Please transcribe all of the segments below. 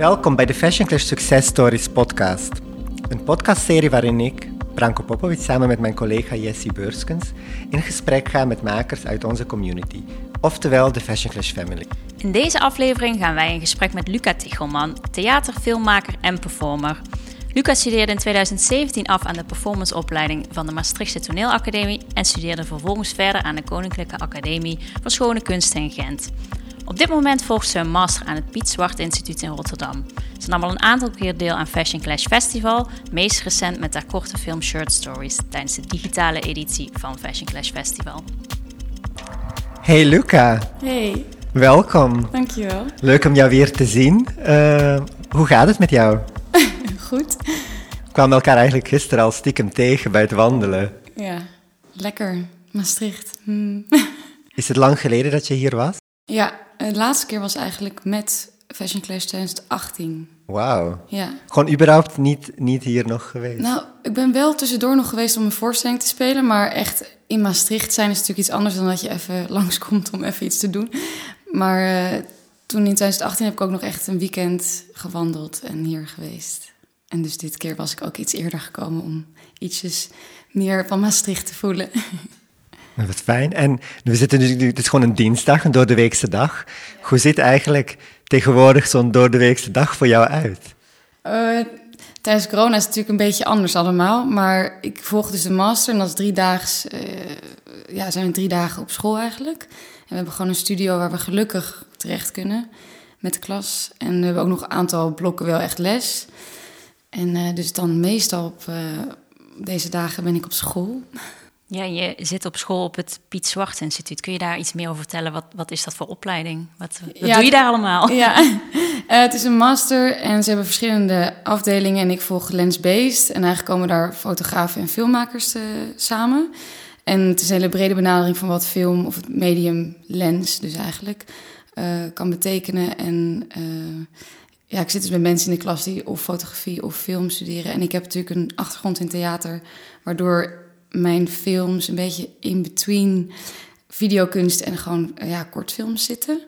Welkom bij de Fashion Clash Success Stories podcast. Een podcastserie waarin ik, Branko Popovic, samen met mijn collega Jessie Beurskens in gesprek ga met makers uit onze community, oftewel de Fashion Clash family. In deze aflevering gaan wij in gesprek met Luca Tichelman, theater, filmmaker en performer. Luca studeerde in 2017 af aan de performanceopleiding van de Maastrichtse Toneelacademie en studeerde vervolgens verder aan de Koninklijke Academie voor Schone Kunsten in Gent. Op dit moment volgt ze een master aan het Piet Zwart Instituut in Rotterdam. Ze nam al een aantal keer deel aan Fashion Clash Festival, meest recent met haar korte film Shirt Stories tijdens de digitale editie van Fashion Clash Festival. Hey Luca, Hey, welkom. dankjewel. Leuk om jou weer te zien. Eh, hoe gaat het met jou? Goed. We kwamen elkaar eigenlijk gisteren al stiekem tegen bij het wandelen. Ja, lekker. Maastricht. Hmm. Is het lang geleden dat je hier was? Ja, de laatste keer was eigenlijk met Fashion Clash 2018. Wauw. Ja. Gewoon überhaupt niet, niet hier nog geweest? Nou, ik ben wel tussendoor nog geweest om een voorstelling te spelen, maar echt in Maastricht zijn is natuurlijk iets anders dan dat je even langskomt om even iets te doen. Maar eh, toen in 2018 heb ik ook nog echt een weekend gewandeld en hier geweest. En dus dit keer was ik ook iets eerder gekomen om ietsjes meer van Maastricht te voelen. Wat fijn. En we zitten nu, het is gewoon een dinsdag, een doordeweekse dag. Hoe ziet eigenlijk tegenwoordig zo'n doordeweekse dag voor jou uit? Eh, tijdens corona is het natuurlijk een beetje anders allemaal. Maar ik volg dus de master en dat is drie daags, eh, ja, zijn we drie dagen op school eigenlijk. En we hebben gewoon een studio waar we gelukkig terecht kunnen met de klas. En we hebben ook nog een aantal blokken wel echt les. En eh, dus dan meestal op deze dagen ben ik op school. Ja, je zit op school op het Piet Zwart Instituut. Kun je daar iets meer over vertellen? Wat, wat is dat voor opleiding? Wat, wat Ja, doe je daar allemaal? Ja, Eh, het is een master en ze hebben verschillende afdelingen en ik volg lens-based. En eigenlijk komen daar fotografen en filmmakers eh, samen. En het is een hele brede benadering van wat film of het medium lens dus eigenlijk eh, kan betekenen. En ja, ik zit dus met mensen in de klas die of fotografie of film studeren. En ik heb natuurlijk een achtergrond in theater, waardoor mijn films een beetje in between videokunst en gewoon ja, kortfilms zitten.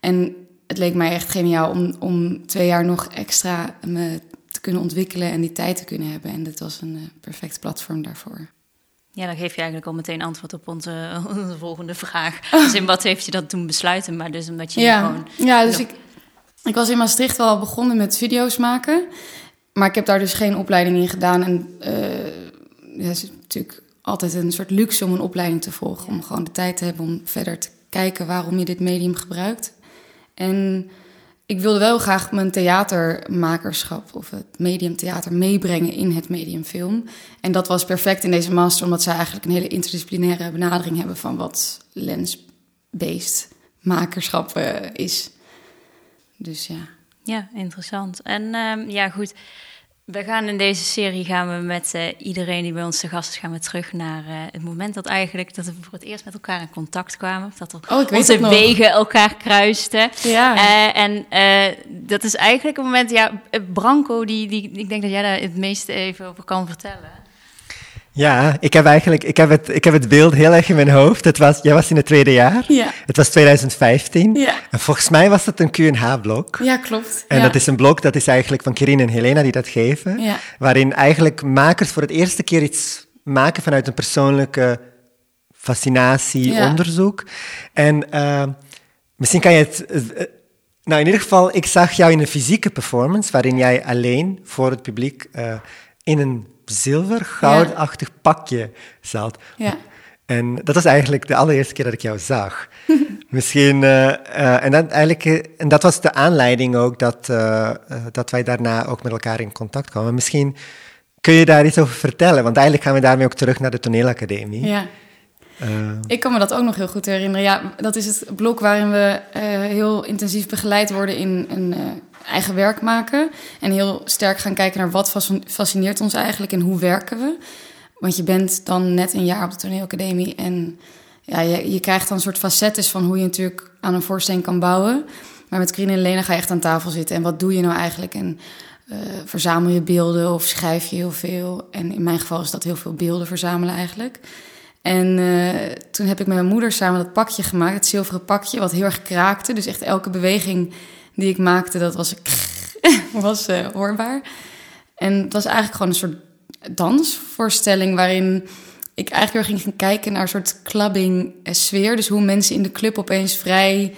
En het leek mij echt geniaal om, om twee jaar nog extra me te kunnen ontwikkelen en die tijd te kunnen hebben. En dit was een eh, perfect platform daarvoor. Ja, dan geef je eigenlijk al meteen antwoord op onze, onze volgende vraag. Dus in wat heeft je dat toen besluiten? Maar dus omdat je Ja, gewoon... ja dus nog- ik, ik was in Maastricht wel al begonnen met video's maken. Maar ik heb daar dus geen opleiding in gedaan. En eh ja, het is natuurlijk altijd een soort luxe om een opleiding te volgen. Om gewoon de tijd te hebben om verder te kijken waarom je dit medium gebruikt. En ik wilde wel graag mijn theatermakerschap of het medium theater meebrengen in het medium film. En dat was perfect in deze master, omdat zij eigenlijk een hele interdisciplinaire benadering hebben van wat lens-based makerschap eh, is. Dus ja. Ja, interessant. En ehm, ja, goed. We gaan in deze serie gaan we met eh, iedereen die bij ons te gast is, gaan we terug naar eh, het moment dat eigenlijk dat we voor het eerst met elkaar in contact kwamen. Dat er Oh, onze wegen elkaar kruisten. Ja. Eh, en dat is eigenlijk een moment, ja, Branco, die, die, ik denk dat jij daar het meeste even over kan vertellen. Ja, ik heb eigenlijk ik heb het, ik heb het beeld heel erg in mijn hoofd. Het was, jij was in het tweede jaar. Ja. Het was 2015. Ja. En volgens mij was het een Q&H-blok. Ja, klopt. En ja. dat is een blok dat is eigenlijk van Kirin en Helena die dat geven. Ja. Waarin eigenlijk makers voor het eerste keer iets maken vanuit een persoonlijke fascinatie, Ja. onderzoek. En eh, misschien kan je het... nou, in ieder geval, ik zag jou in een fysieke performance waarin jij alleen voor het publiek eh, in een zilver, goudachtig pakje zat. Ja. En dat was eigenlijk de allereerste keer dat ik jou zag. Misschien, eh, eh, en, dat eigenlijk, eh, en dat was de aanleiding ook dat, dat wij daarna ook met elkaar in contact kwamen. Misschien kun je daar iets over vertellen, want eigenlijk gaan we daarmee ook terug naar de toneelacademie. Ja. Ik kan me dat ook nog heel goed herinneren. Ja, dat is het blok waarin we heel intensief begeleid worden in een eigen werk maken. En heel sterk gaan kijken naar wat fascin- fascineert ons eigenlijk en hoe werken we. Want je bent dan net een jaar op de toneelacademie en ja, je, je krijgt dan een soort facettes van hoe je natuurlijk aan een voorstelling kan bouwen. Maar met Krien en Lena ga je echt aan tafel zitten. En wat doe je nou eigenlijk? En eh, verzamel je beelden of schrijf je heel veel? En in mijn geval is dat heel veel beelden verzamelen eigenlijk. En eh, toen heb ik met mijn moeder samen dat pakje gemaakt, het zilveren pakje, wat heel erg kraakte. Dus echt elke beweging die ik maakte, dat was was uh, hoorbaar. En het was eigenlijk gewoon een soort dansvoorstelling waarin ik eigenlijk weer ging kijken naar een soort clubbing sfeer. Dus hoe mensen in de club opeens vrij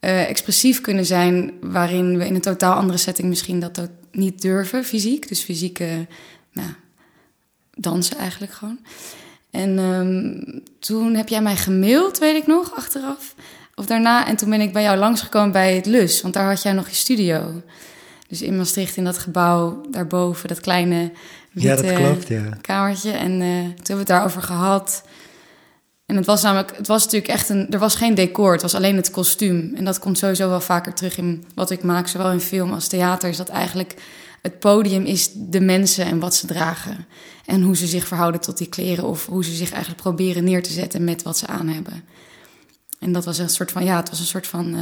uh, expressief kunnen zijn, waarin we in een totaal andere setting misschien dat niet durven, fysiek. Dus fysieke nou, dansen eigenlijk gewoon. En um, toen heb jij mij gemaild, weet ik nog, achteraf. Of daarna. En toen ben ik bij jou langsgekomen bij het Lus. Want daar had jij nog je studio. Dus in Maastricht, in dat gebouw daarboven, dat kleine witte ja, dat klopt, ja. kamertje. En uh, toen hebben we het daarover gehad. En het was namelijk, het was natuurlijk echt een, er was geen decor, het was alleen het kostuum. En dat komt sowieso wel vaker terug in wat ik maak, zowel in film als theater. Is dat eigenlijk het podium is de mensen en wat ze dragen. En hoe ze zich verhouden tot die kleren of hoe ze zich eigenlijk proberen neer te zetten met wat ze aan hebben. En dat was een soort van, ja, het was een soort van uh,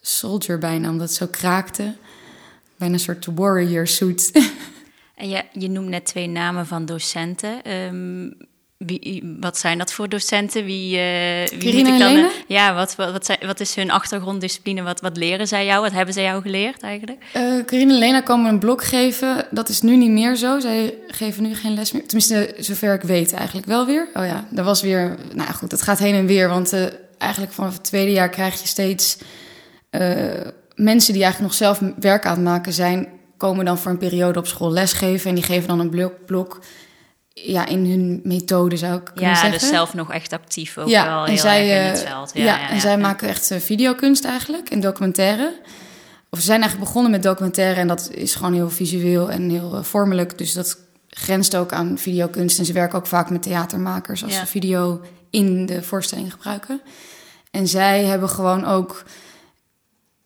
soldier bijna, omdat het zo kraakte. Bijna een soort warrior suit. En je, je noemt net twee namen van docenten. Um, wie, wat zijn dat voor docenten? Wie, uh, wie moet ik dan, ja, wat, wat, wat, zijn, wat is hun achtergronddiscipline? Wat, wat leren zij jou? Wat hebben zij jou geleerd eigenlijk? Uh, Carine en Lena komen een blok geven. Dat is nu niet meer zo. Zij geven nu geen les meer. Tenminste, zover ik weet eigenlijk wel weer. Oh ja, er was weer... Nou goed, het gaat heen en weer. Want eigenlijk vanaf het tweede jaar krijg je steeds... mensen die eigenlijk nog zelf werk aan het maken zijn... komen dan voor een periode op school lesgeven. En die geven dan een blok... blok ja, in hun methode zou ik kunnen ja, zeggen. Ja, dus zelf nog echt actief ook ja, wel en zij, in het eh, veld. Ja, ja, en zij maken echt uh, videokunst eigenlijk en documentaire. Of ze zijn eigenlijk begonnen met documentaire en dat is gewoon heel visueel en heel vormelijk. Dus dat grenst ook aan videokunst. En ze werken ook vaak met theatermakers als ze video in de voorstelling gebruiken. En zij hebben gewoon ook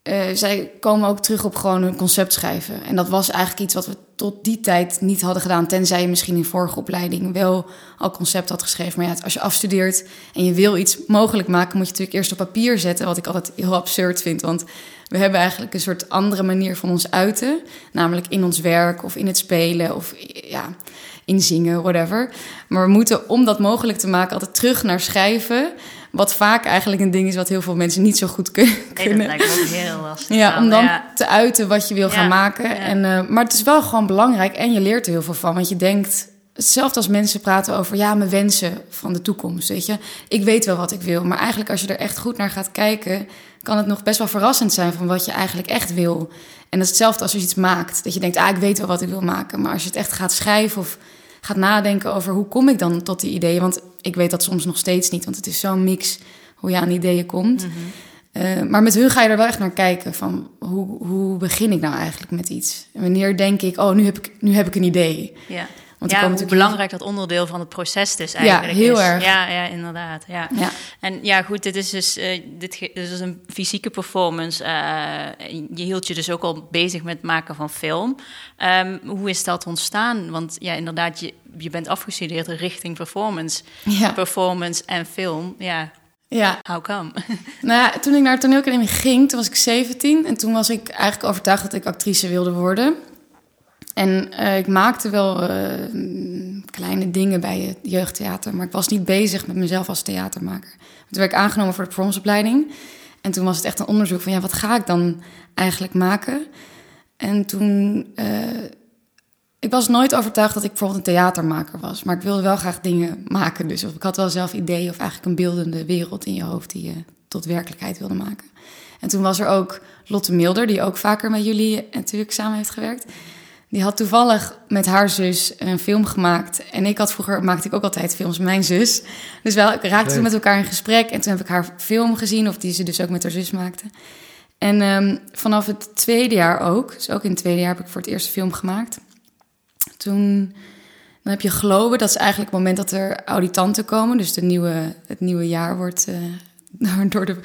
uh, zij komen ook terug op gewoon een concept schrijven. En dat was eigenlijk iets wat we tot die tijd niet hadden gedaan. Tenzij je misschien in vorige opleiding wel al concept had geschreven. Maar ja, als je afstudeert en je wil iets mogelijk maken, moet je natuurlijk eerst op papier zetten. Wat ik altijd heel absurd vind. Want we hebben eigenlijk een soort andere manier van ons uiten. Namelijk in ons werk of in het spelen of ja, in zingen, whatever. Maar we moeten, om dat mogelijk te maken, altijd terug naar schrijven. Wat vaak eigenlijk een ding is wat heel veel mensen niet zo goed kunnen. Nee, dat lijkt me ook heel lastig. Ja, om dan te uiten wat je wil gaan maken. En, uh, maar het is wel gewoon belangrijk en je leert er heel veel van. Want je denkt, hetzelfde als mensen praten over ja, mijn wensen van de toekomst. Weet je, ik weet wel wat ik wil. Maar eigenlijk als je er echt goed naar gaat kijken, kan het nog best wel verrassend zijn van wat je eigenlijk echt wil. En dat is hetzelfde als je iets maakt. Dat je denkt, ah, ik weet wel wat ik wil maken. Maar als je het echt gaat schrijven of gaat nadenken over hoe kom ik dan tot die ideeën. Want ik weet dat soms nog steeds niet, want het is zo'n mix hoe je aan ideeën komt. uh, maar met hun ga je er wel echt naar kijken van hoe, hoe begin ik nou eigenlijk met iets? En wanneer denk ik, oh, nu heb ik, nu heb ik een idee. Ja. Want ja, hoe belangrijk dat onderdeel van het proces dus eigenlijk ja, heel is. Erg. Ja, ja, inderdaad. Ja. ja. En ja, goed, dit is dus uh, dit, dit is een fysieke performance. Uh, je hield je dus ook al bezig met het maken van film. Um, hoe is dat ontstaan? Want ja, inderdaad, je, je bent afgestudeerd richting performance. Ja. Performance en film, ja. Ja. How come? Nou ja, toen ik naar de toneelacademie ging, toen was ik 17. En toen was ik eigenlijk overtuigd dat ik actrice wilde worden. En uh, ik maakte wel uh, kleine dingen bij het jeugdtheater, maar ik was niet bezig met mezelf als theatermaker. Toen werd ik aangenomen voor de performanceopleiding. En toen was het echt een onderzoek van, ja, wat ga ik dan eigenlijk maken? En toen... Uh, ik was nooit overtuigd dat ik bijvoorbeeld een theatermaker was. Maar ik wilde wel graag dingen maken. Dus of ik had wel zelf ideeën of eigenlijk een beeldende wereld in je hoofd... die je tot werkelijkheid wilde maken. En toen was er ook Lotte Milder, die ook vaker met jullie natuurlijk samen heeft gewerkt... Die had toevallig met haar zus een film gemaakt. En ik had vroeger, maakte ik ook altijd films met mijn zus. Dus wel, ik raakte toen met elkaar in gesprek. En toen heb ik haar film gezien, of die ze dus ook met haar zus maakte. En um, vanaf het tweede jaar ook, dus ook in het tweede jaar heb ik voor het eerst een film gemaakt. Toen, dan heb je geloven, dat is eigenlijk het moment dat er auditanten komen. Dus de nieuwe, het nieuwe jaar wordt uh, door, de,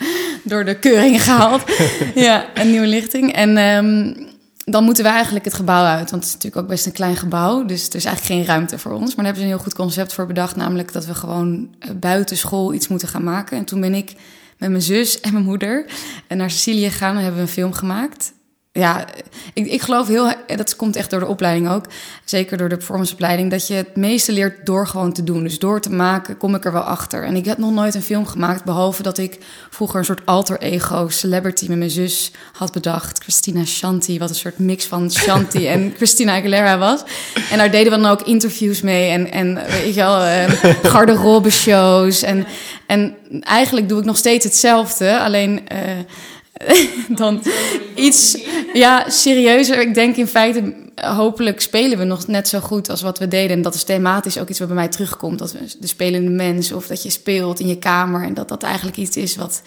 door de keuringen gehaald. ja, een nieuwe lichting. En um, dan moeten we eigenlijk het gebouw uit. Want het is natuurlijk ook best een klein gebouw. Dus er is eigenlijk geen ruimte voor ons. Maar daar hebben ze een heel goed concept voor bedacht. Namelijk dat we gewoon eh, buiten school iets moeten gaan maken. En toen ben ik met mijn zus en mijn moeder naar Sicilië gegaan. En hebben we een film gemaakt. Ja, ik, ik geloof heel, dat komt echt door de opleiding ook, zeker door de performanceopleiding, dat je het meeste leert door gewoon te doen. Dus door te maken kom ik er wel achter. En ik heb nog nooit een film gemaakt, behalve dat ik vroeger een soort alter ego celebrity met mijn zus had bedacht. Christina Shanti, wat een soort mix van Shanti en Christina Aguilera was. En daar deden we dan ook interviews mee en, en weet je wel, uh, garderobe shows. En, en eigenlijk doe ik nog steeds hetzelfde, alleen... Uh, dan iets ja, serieuzer. Ik denk in feite, hopelijk spelen we nog net zo goed als wat we deden. En dat is thematisch ook iets wat bij mij terugkomt. Dat we de spelende mens of dat je speelt in je kamer. En dat dat eigenlijk iets is wat...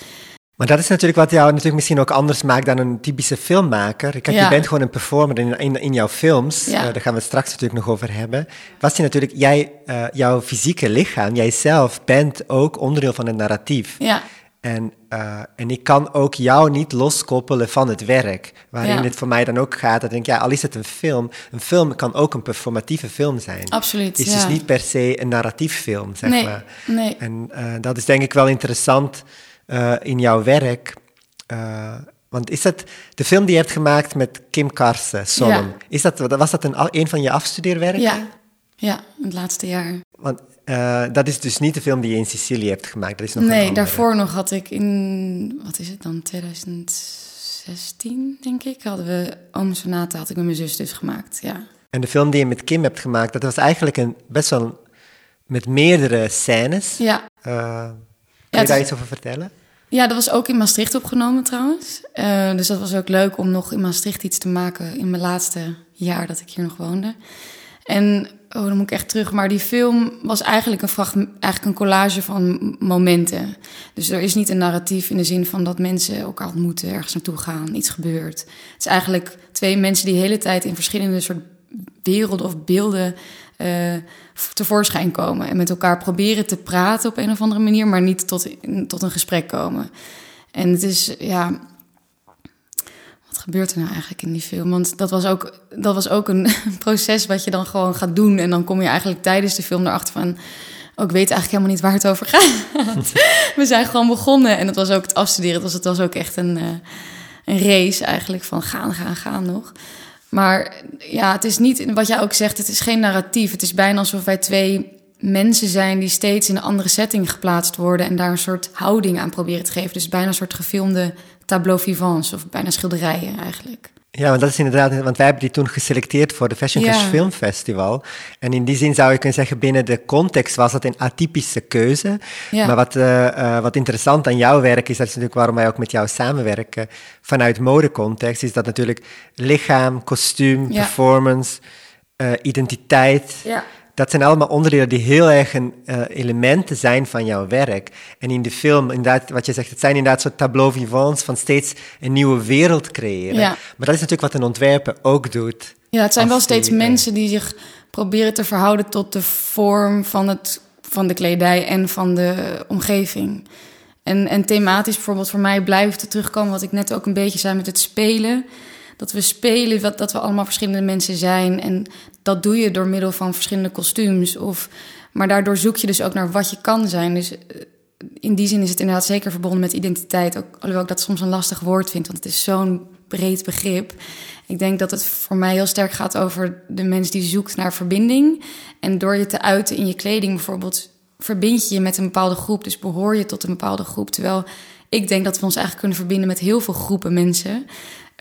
Maar dat is natuurlijk wat jou natuurlijk misschien ook anders maakt dan een typische filmmaker. Kijk, ja. je bent gewoon een performer in, in, in jouw films. Ja. Uh, daar gaan we het straks natuurlijk nog over hebben. Was je natuurlijk, jij, uh, jouw fysieke lichaam, jijzelf, bent ook onderdeel van een narratief. Ja. En, uh, en ik kan ook jou niet loskoppelen van het werk. Waarin ja. het voor mij dan ook gaat. Dat ik denk, ja, al is het een film. Een film kan ook een performatieve film zijn. Absoluut. Het is ja. dus niet per se een narratief film, zeg nee, maar. Nee. En uh, dat is denk ik wel interessant uh, in jouw werk. want is dat de film die je hebt gemaakt met Kim Carson, Solemn, ja. is dat, was dat een, een van je afstudeerwerken? Ja, ja, het laatste jaar. Want uh, dat is dus niet de film die je in Sicilië hebt gemaakt. Dat is nog nee, daarvoor nog had ik in, wat is het dan, 2016 denk ik, hadden we Oom Sonata, had ik met mijn zus dus gemaakt, ja. En de film die je met Kim hebt gemaakt, dat was eigenlijk een best wel met meerdere scènes. Ja. Uh, kan ja, je daar iets over vertellen? Ja, dat was ook in Maastricht opgenomen trouwens. Uh, dus dat was ook leuk om nog in Maastricht iets te maken in mijn laatste jaar dat ik hier nog woonde. En oh, dan moet ik echt terug. Maar die film was eigenlijk een, eigenlijk een collage van momenten. Dus er is niet een narratief in de zin van dat mensen elkaar ontmoeten, ergens naartoe gaan, iets gebeurt. Het is eigenlijk twee mensen die de hele tijd in verschillende soort werelden of beelden uh, tevoorschijn komen. En met elkaar proberen te praten op een of andere manier, maar niet tot, tot een gesprek komen. En het is, ja, gebeurt er nou eigenlijk in die film? Want dat was ook, dat was ook een proces wat je dan gewoon gaat doen. En dan kom je eigenlijk tijdens de film erachter van... Oh, ik weet eigenlijk helemaal niet waar het over gaat. We zijn gewoon begonnen. En dat was ook het afstuderen. Dus het was ook echt een, uh, een race eigenlijk van gaan, gaan, gaan nog. Maar ja, het is niet, wat jij ook zegt, het is geen narratief. Het is bijna alsof wij twee mensen zijn die steeds in een andere setting geplaatst worden en daar een soort houding aan proberen te geven. Dus bijna een soort gefilmde tableau vivants of bijna schilderijen eigenlijk. Ja, want dat is inderdaad, want wij hebben die toen geselecteerd voor de Fashion Clash ja. Film Festival. En in die zin zou je kunnen zeggen, binnen de context was dat een atypische keuze. Ja. Maar wat, uh, uh, wat interessant aan jouw werk is, dat is natuurlijk waarom wij ook met jou samenwerken, vanuit modecontext, is dat natuurlijk lichaam, kostuum, ja. performance, uh, identiteit. Ja dat zijn allemaal onderdelen die heel erg een, uh, elementen zijn van jouw werk. En in de film, inderdaad, wat je zegt, het zijn inderdaad soort tableau vivants van steeds een nieuwe wereld creëren. Ja. Maar dat is natuurlijk wat een ontwerper ook doet. Ja, het zijn wel steeds die, mensen die zich proberen te verhouden tot de vorm van, het, van de kledij en van de omgeving. En, en thematisch bijvoorbeeld voor mij blijft het terugkomen wat ik net ook een beetje zei met het spelen dat we spelen, dat, dat we allemaal verschillende mensen zijn. En dat doe je door middel van verschillende kostuums. Of, maar daardoor zoek je dus ook naar wat je kan zijn. Dus in die zin is het inderdaad zeker verbonden met identiteit. Ook, alhoewel ik dat soms een lastig woord vind, want het is zo'n breed begrip. Ik denk dat het voor mij heel sterk gaat over de mens die zoekt naar verbinding. En door je te uiten in je kleding bijvoorbeeld, verbind je je met een bepaalde groep. Dus behoor je tot een bepaalde groep. Terwijl ik denk dat we ons eigenlijk kunnen verbinden met heel veel groepen mensen.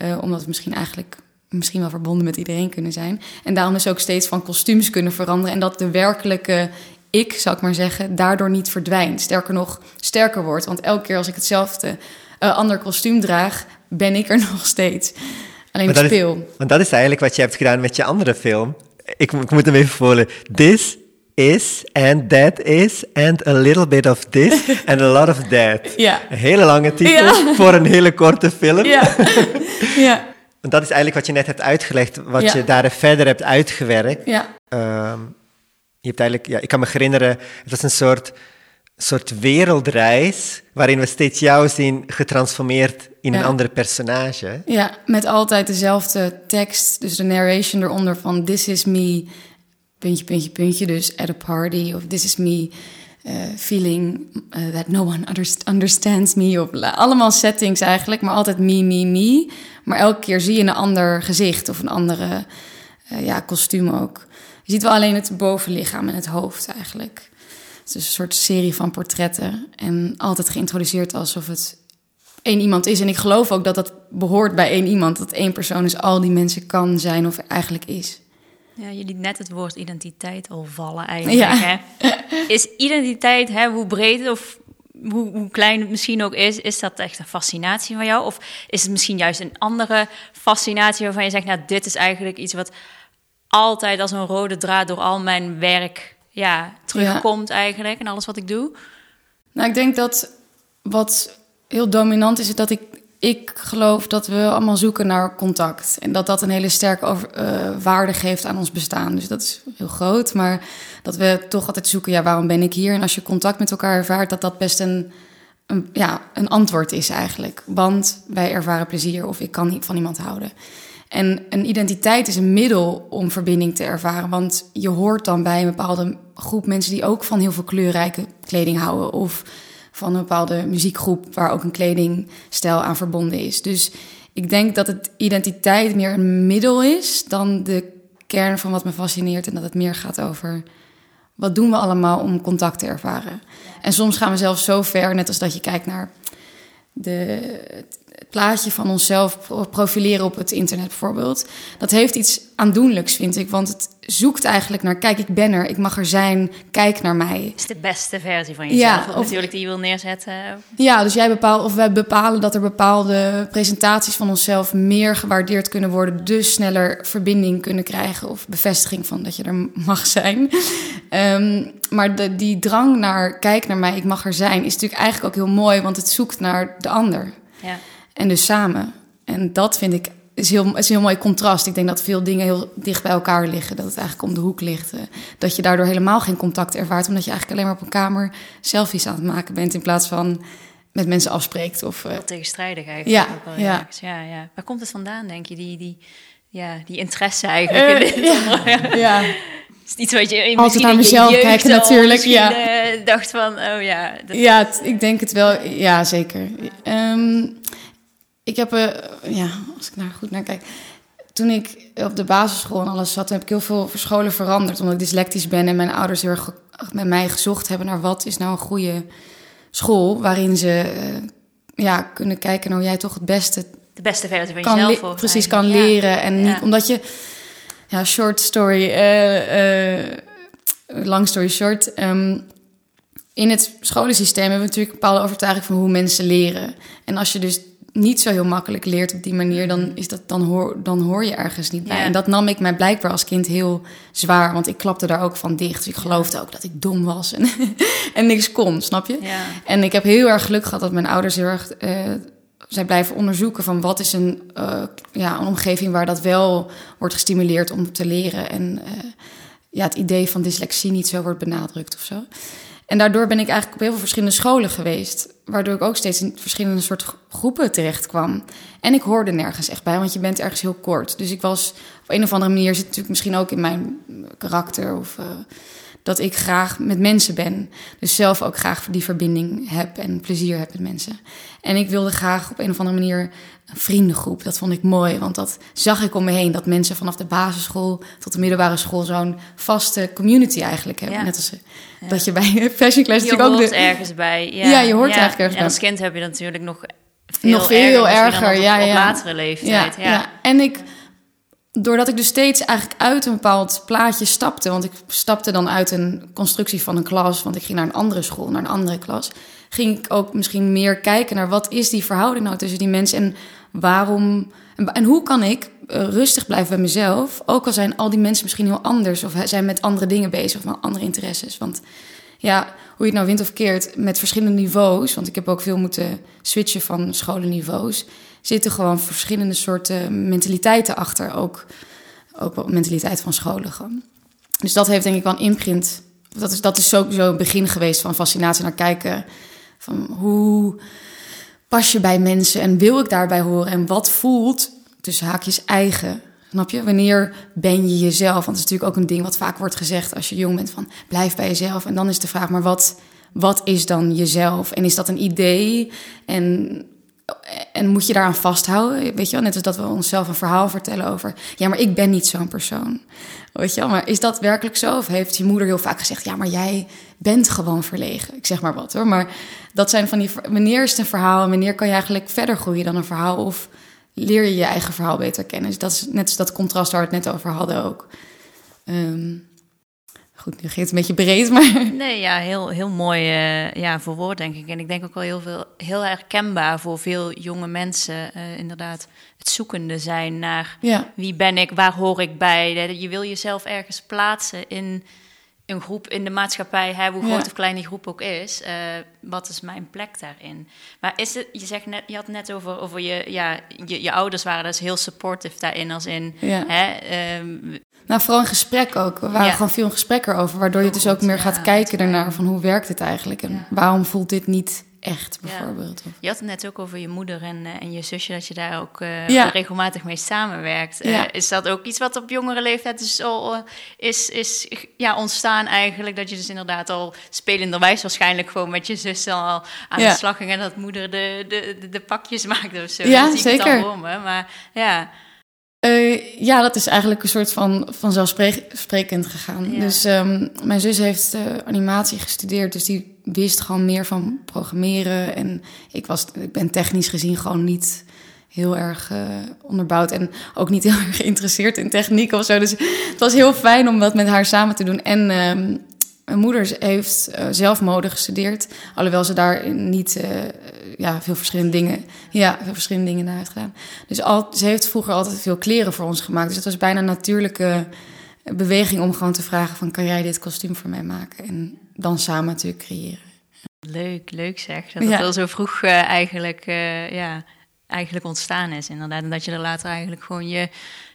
Uh, omdat we misschien eigenlijk misschien wel verbonden met iedereen kunnen zijn. En daarom dus ook steeds van kostuums kunnen veranderen. En dat de werkelijke ik, zou ik maar zeggen, daardoor niet verdwijnt. Sterker nog, sterker wordt. Want elke keer als ik hetzelfde uh, ander kostuum draag, ben ik er nog steeds. Alleen ik speel. Is, want dat is eigenlijk wat je hebt gedaan met je andere film. Ik, ik moet hem even voorlezen. This is and that is and a little bit of this and a lot of that. Ja. Een hele lange titel ja. voor een hele korte film. Ja. ja. Want dat is eigenlijk wat je net hebt uitgelegd, wat ja. je daar verder hebt uitgewerkt. Ja. Um, je hebt eigenlijk, ja, ik kan me herinneren, het was een soort, soort wereldreis waarin we steeds jou zien getransformeerd in ja. een andere personage. Ja, met altijd dezelfde tekst, dus de narration eronder van this is me puntje, puntje, puntje. Dus at a party of this is me feeling that no one understands me. Of allemaal settings eigenlijk, maar altijd me, me, me. Maar elke keer zie je een ander gezicht of een andere ja, kostuum ook. Je ziet wel alleen het bovenlichaam en het hoofd eigenlijk. Het is een soort serie van portretten. En altijd geïntroduceerd alsof het één iemand is. En ik geloof ook dat dat behoort bij één iemand. Dat één persoon is al die mensen kan zijn of eigenlijk is. Ja, je liet net het woord identiteit al vallen eigenlijk. Ja. Hè? Is identiteit, hè, hoe breed of hoe, hoe, klein het misschien ook is, is dat echt een fascinatie van jou? Of is het misschien juist een andere fascinatie waarvan je zegt, nou, dit is eigenlijk iets wat altijd als een rode draad door al mijn werk ja, terugkomt eigenlijk en alles wat ik doe? Nou, ik denk dat wat heel dominant is, is dat ik, ik geloof dat we allemaal zoeken naar contact. En dat dat een hele sterke uh, waarde geeft aan ons bestaan. Dus dat is heel groot. Maar dat we toch altijd zoeken, ja, waarom ben ik hier? En als je contact met elkaar ervaart, dat dat best een, een ja, een antwoord is eigenlijk. Want wij ervaren plezier of ik kan van iemand houden. En een identiteit is een middel om verbinding te ervaren. Want je hoort dan bij een bepaalde groep mensen die ook van heel veel kleurrijke kleding houden. Of van een bepaalde muziekgroep waar ook een kledingstijl aan verbonden is. Dus ik denk dat het identiteit meer een middel is dan de kern van wat me fascineert. En dat het meer gaat over wat doen we allemaal om contact te ervaren. En soms gaan we zelfs zo ver, net als dat je kijkt naar de, plaatje van onszelf profileren op het internet bijvoorbeeld. Dat heeft iets aandoenlijks, vind ik. Want het zoekt eigenlijk naar, kijk, ik ben er, ik mag er zijn, kijk naar mij. Het is de beste versie van jezelf, ja, of, natuurlijk, die je wil neerzetten. Ja, dus jij bepaalt, of wij bepalen dat er bepaalde presentaties van onszelf meer gewaardeerd kunnen worden, dus sneller verbinding kunnen krijgen of bevestiging van dat je er mag zijn. Um, maar de, die drang naar, kijk naar mij, ik mag er zijn, is natuurlijk eigenlijk ook heel mooi, want het zoekt naar de ander. Ja. En dus samen. En dat vind ik is heel, is een heel mooi contrast. Ik denk dat veel dingen heel dicht bij elkaar liggen. Dat het eigenlijk om de hoek ligt. Eh, dat je daardoor helemaal geen contact ervaart. Omdat je eigenlijk alleen maar op een kamer selfies aan het maken bent. In plaats van met mensen afspreekt. Of, uh... tegenstrijdig eigenlijk. Ja, ja. ja, ja. Waar komt het vandaan, denk je? Die, die, ja, die interesse eigenlijk. Uh, ja. ja. is iets wat je altijd naar mezelf kijken natuurlijk. Ja. dacht van, oh ja. Dat... Ja, ik denk het wel. Ja, zeker. Um, ik heb, uh, ja, als ik daar goed naar kijk. Toen ik op de basisschool en alles zat, heb ik heel veel scholen veranderd. Omdat ik dyslectisch ben en mijn ouders heel erg met mij gezocht hebben naar wat is nou een goede school. Waarin ze uh, ja, kunnen kijken naar hoe jij toch het beste. De beste versie van jezelf. Precies, kan leren. En niet omdat je. Ja, short story. Uh, long story short. Um, in het scholensysteem hebben we natuurlijk een bepaalde overtuiging van hoe mensen leren. En als je dus niet zo heel makkelijk leert op die manier, dan, is dat, dan, hoor, dan hoor je ergens niet bij. En dat nam ik mij blijkbaar als kind heel zwaar, want ik klapte daar ook van dicht. Dus ik geloofde ook dat ik dom was en, en niks kon, snap je? Ja. En ik heb heel erg geluk gehad dat mijn ouders heel erg... Uh, zij blijven onderzoeken van wat is een, uh, ja, een omgeving waar dat wel wordt gestimuleerd om te leren. En uh, ja, het idee van dyslexie niet zo wordt benadrukt of zo. En daardoor ben ik eigenlijk op heel veel verschillende scholen geweest. Waardoor ik ook steeds in verschillende soort groepen terecht kwam. En ik hoorde nergens echt bij, want je bent ergens heel kort. Dus ik was op een of andere manier, zit natuurlijk misschien ook in mijn karakter. Of uh, dat ik graag met mensen ben. Dus zelf ook graag die verbinding heb en plezier heb met mensen. En ik wilde graag op een of andere manier een vriendengroep. Dat vond ik mooi, want dat zag ik om me heen. Dat mensen vanaf de basisschool tot de middelbare school zo'n vaste community eigenlijk hebben. Net als eh, dat je bij Fashion Class natuurlijk ook... Je hoort ergens bij. Ja, je hoort eigenlijk ergens bij. En als kind heb je natuurlijk nog veel nog veel erger, erger ja, ja. latere leeftijd. Ja, En ik doordat ik dus steeds eigenlijk uit een bepaald plaatje stapte, want ik stapte dan uit een constructie van een klas, want ik ging naar een andere school, naar een andere klas, ging ik ook misschien meer kijken naar wat is die verhouding nou tussen die mensen en waarom en, hoe kan ik eh, rustig blijven bij mezelf, ook al zijn al die mensen misschien heel anders of zijn met andere dingen bezig of met andere interesses, want ja, hoe je het nou wint of keert met verschillende niveaus, want ik heb ook veel moeten switchen van scholenniveaus zitten gewoon verschillende soorten mentaliteiten achter. Ook, ook mentaliteit van scholen. Dus dat heeft denk ik wel een imprint. Dat is, dat is sowieso een begin geweest van fascinatie naar kijken. Van hoe pas je bij mensen en wil ik daarbij horen? En wat voelt tussen haakjes eigen? Snap je? Wanneer ben je jezelf? Want dat is natuurlijk ook een ding wat vaak wordt gezegd als je jong bent: van blijf bij jezelf. En dan is de vraag, maar wat, wat is dan jezelf? En is dat een idee? En, en moet je daaraan vasthouden? Weet je wel, net als dat we onszelf een verhaal vertellen over... ja, maar ik ben niet zo'n persoon. Weet je wel, maar is dat werkelijk zo? Of heeft je moeder heel vaak gezegd... ja, maar jij bent gewoon verlegen. Ik zeg maar wat hoor. Maar dat zijn van die... wanneer is het een verhaal en wanneer kan je eigenlijk verder groeien dan een verhaal... of leer je je eigen verhaal beter kennen. Dus dat is net als dat contrast waar we het net over hadden ook. Um, goed, nu ging het een beetje breed, maar... Nee, ja, heel, heel mooi uh, ja, voor woord, denk ik. En ik denk ook wel heel, veel, heel herkenbaar voor veel jonge mensen. Uh, inderdaad, het zoekende zijn naar ja. wie ben ik, waar hoor ik bij. Je wil jezelf ergens plaatsen in een groep in de maatschappij, hè, hoe groot of klein die groep ook is, uh, wat is mijn plek daarin? Maar is het, je zegt net, je had net over, over je, ja, je, je ouders waren dus heel supportive daarin, als in, ja. hè, um, nou, vooral een gesprek ook. We waren Ja. gewoon veel in gesprek erover, waardoor je dus ook meer gaat kijken daarnaar van hoe werkt het eigenlijk en waarom voelt dit niet echt, bijvoorbeeld. Je had het net ook over je moeder en, eh, en je zusje, dat je daar ook eh, Ja. regelmatig mee samenwerkt. Eh, Ja. is dat ook iets wat op jongere leeftijd dus al is, is ja, ontstaan eigenlijk? Dat je dus inderdaad al spelenderwijs waarschijnlijk gewoon met je zus al aan de slag ging en dat moeder de, de, de, de pakjes maakte of zo. Ja, Dat zie ik al voor me, maar ja. Eh, ja, dat is eigenlijk een soort van vanzelfsprekend gegaan. Ja. Dus ehm, mijn zus heeft eh, animatie gestudeerd, dus die wist gewoon meer van programmeren. En ik, was, ik ben technisch gezien gewoon niet heel erg eh, onderbouwd en ook niet heel erg geïnteresseerd in techniek of zo. Dus het was heel fijn om dat met haar samen te doen. En ehm, mijn moeder heeft eh, zelf mode gestudeerd, alhoewel ze daar niet eh, ja, veel verschillende dingen, ja, veel verschillende dingen naar heeft gedaan. Dus al, ze heeft vroeger altijd veel kleren voor ons gemaakt. Dus het was bijna een natuurlijke beweging om gewoon te vragen van... kan jij dit kostuum voor mij maken? En dan samen natuurlijk creëren. Leuk, leuk zeg. Dat Ja. het al zo vroeg eh, eigenlijk, ja, eigenlijk ontstaan is inderdaad. En dat je er later eigenlijk gewoon je,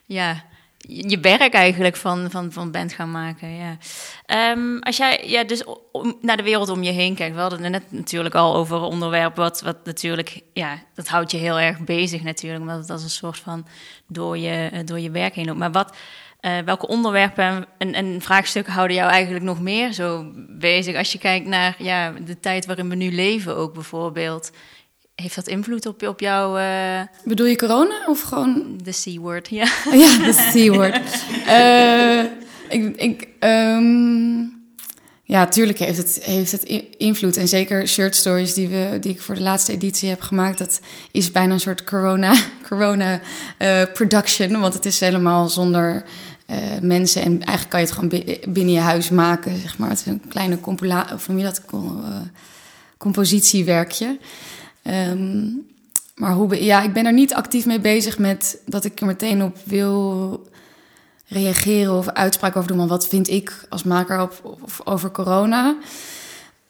ja, je werk eigenlijk van, van, van bent gaan maken. Ja. Ehm, als jij ja, dus naar de wereld om je heen kijkt, we hadden het net natuurlijk al over een onderwerp wat, wat natuurlijk, ja, dat houdt je heel erg bezig natuurlijk, omdat het als een soort van door je, eh, door je werk heen loopt. Maar wat, eh, welke onderwerpen en, en vraagstukken houden jou eigenlijk nog meer zo bezig als je kijkt naar ja, de tijd waarin we nu leven ook bijvoorbeeld? Heeft dat invloed op, op jou, eh, Bedoel je corona of gewoon... de C-word? Ja. ja, dat is C-woord. Eh, ik, ik, ehm, ja, tuurlijk heeft het, heeft het invloed. En zeker shirt stories die, we, die ik voor de laatste editie heb gemaakt... dat is bijna een soort corona, corona eh, production. Want het is helemaal zonder mensen. En eigenlijk kan je het gewoon bi- binnen je huis maken, zeg maar. Het is een kleine compila of noem je dat? Eh, compositiewerkje. Ehm, maar hoe, ja, ik ben er niet actief mee bezig met dat ik er meteen op wil reageren of uitspraak over doen. Maar wat vind ik als maker op, of over corona?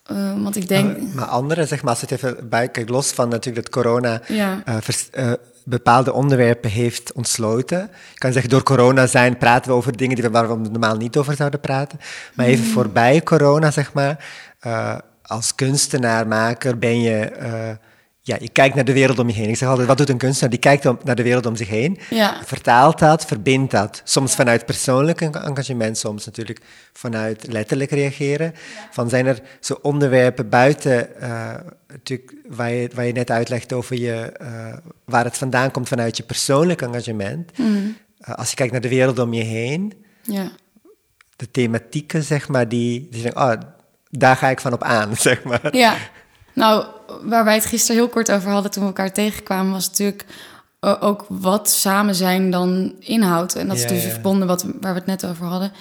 Ehm, want ik denk, Maar, maar anderen, zeg maar, als het even bij, kijk, los van natuurlijk dat corona ja, eh, vers- eh, bepaalde onderwerpen heeft ontsloten. Ik kan zeggen, door corona zijn praten we over dingen die we, waar we normaal niet over zouden praten. Maar even voorbij corona, zeg maar, eh, als kunstenaar, maker, ben je... ja, je kijkt naar de wereld om je heen. Ik zeg altijd, wat doet een kunstenaar? Die kijkt om- naar de wereld om zich heen, ja, vertaalt dat, verbindt dat. Soms vanuit persoonlijk en- engagement, soms natuurlijk vanuit letterlijk reageren. Van zijn er zo onderwerpen buiten, eh, natuurlijk, waar, je, waar je net uitlegt over je, eh, waar het vandaan komt vanuit je persoonlijk engagement. mm, Eh, als je kijkt naar de wereld om je heen, ja. de thematieken, zeg maar, die, die zeggen, oh, daar ga ik van op aan, zeg maar. Ja, nou, waar wij het gisteren heel kort over hadden toen we elkaar tegenkwamen, was natuurlijk eh, ook wat samen zijn dan inhoudt. En dat is dus ja. verbonden wat, waar we het net over hadden.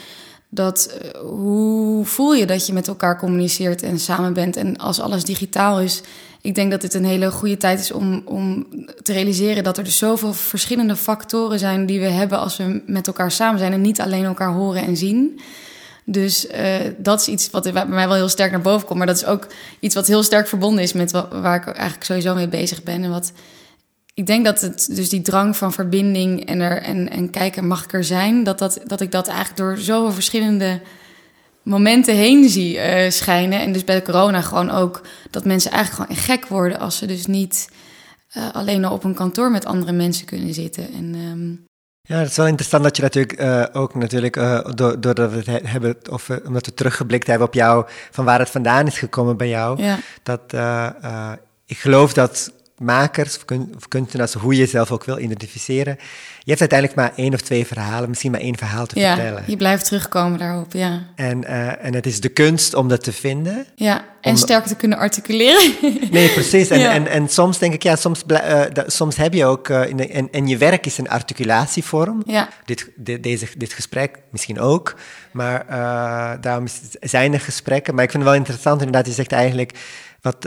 Dat eh, hoe voel je dat je met elkaar communiceert en samen bent? En als alles digitaal is, ik denk dat dit een hele goede tijd is om, om te realiseren dat er dus zoveel verschillende factoren zijn die we hebben als we met elkaar samen zijn en niet alleen elkaar horen en zien. Dus eh, dat is iets wat bij mij wel heel sterk naar boven komt. Maar dat is ook iets wat heel sterk verbonden is met wa- waar ik eigenlijk sowieso mee bezig ben. En wat ik denk dat het, dus die drang van verbinding en, er, en, en kijken, mag ik er zijn? Dat, dat, dat ik dat eigenlijk door zoveel verschillende momenten heen zie eh, schijnen. En dus bij de corona gewoon ook dat mensen eigenlijk gewoon gek worden als ze dus niet eh, alleen al op een kantoor met andere mensen kunnen zitten. En ehm, Ja, het is wel interessant dat je natuurlijk uh, ook natuurlijk, uh, doordat we het hebben, of omdat we teruggeblikt hebben op jou, van waar het vandaan is gekomen bij jou, ja. dat ik geloof dat makers of, kun, of kunstenaars, hoe je jezelf ook wil identificeren, je hebt uiteindelijk maar één of twee verhalen, misschien maar één verhaal te ja, vertellen. je blijft terugkomen daarop, ja. En, uh, en het is de kunst om dat te vinden. Ja, en om... sterk te kunnen articuleren. nee, precies. En, ja. en, en soms denk ik, ja, soms, uh, soms heb je ook, uh, in de, en, en je werk is een articulatievorm. Ja. Dit, dit, deze, dit gesprek misschien ook, maar daarom zijn er gesprekken. Maar ik vind het wel interessant inderdaad, je zegt eigenlijk wat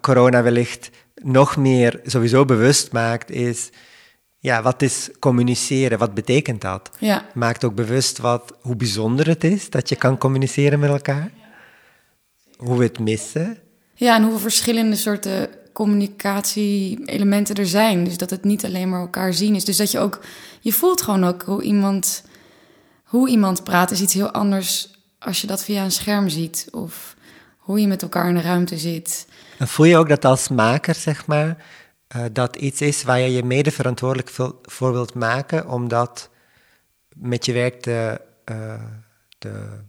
corona wellicht nog meer sowieso bewust maakt, is ja, wat is communiceren? Wat betekent dat? Ja. Maakt ook bewust wat, hoe bijzonder het is dat je kan communiceren met elkaar. Hoe we het missen. Ja, en hoeveel verschillende soorten communicatie-elementen er zijn. Dus dat het niet alleen maar elkaar zien is. Dus dat je ook, je voelt gewoon ook hoe iemand, hoe iemand praat is iets heel anders als je dat via een scherm ziet. Of hoe je met elkaar in de ruimte zit. Voel je ook dat als maker, zeg maar, uh, dat iets is waar je je mede verantwoordelijk voor wilt maken, om dat met je werk te, uh, te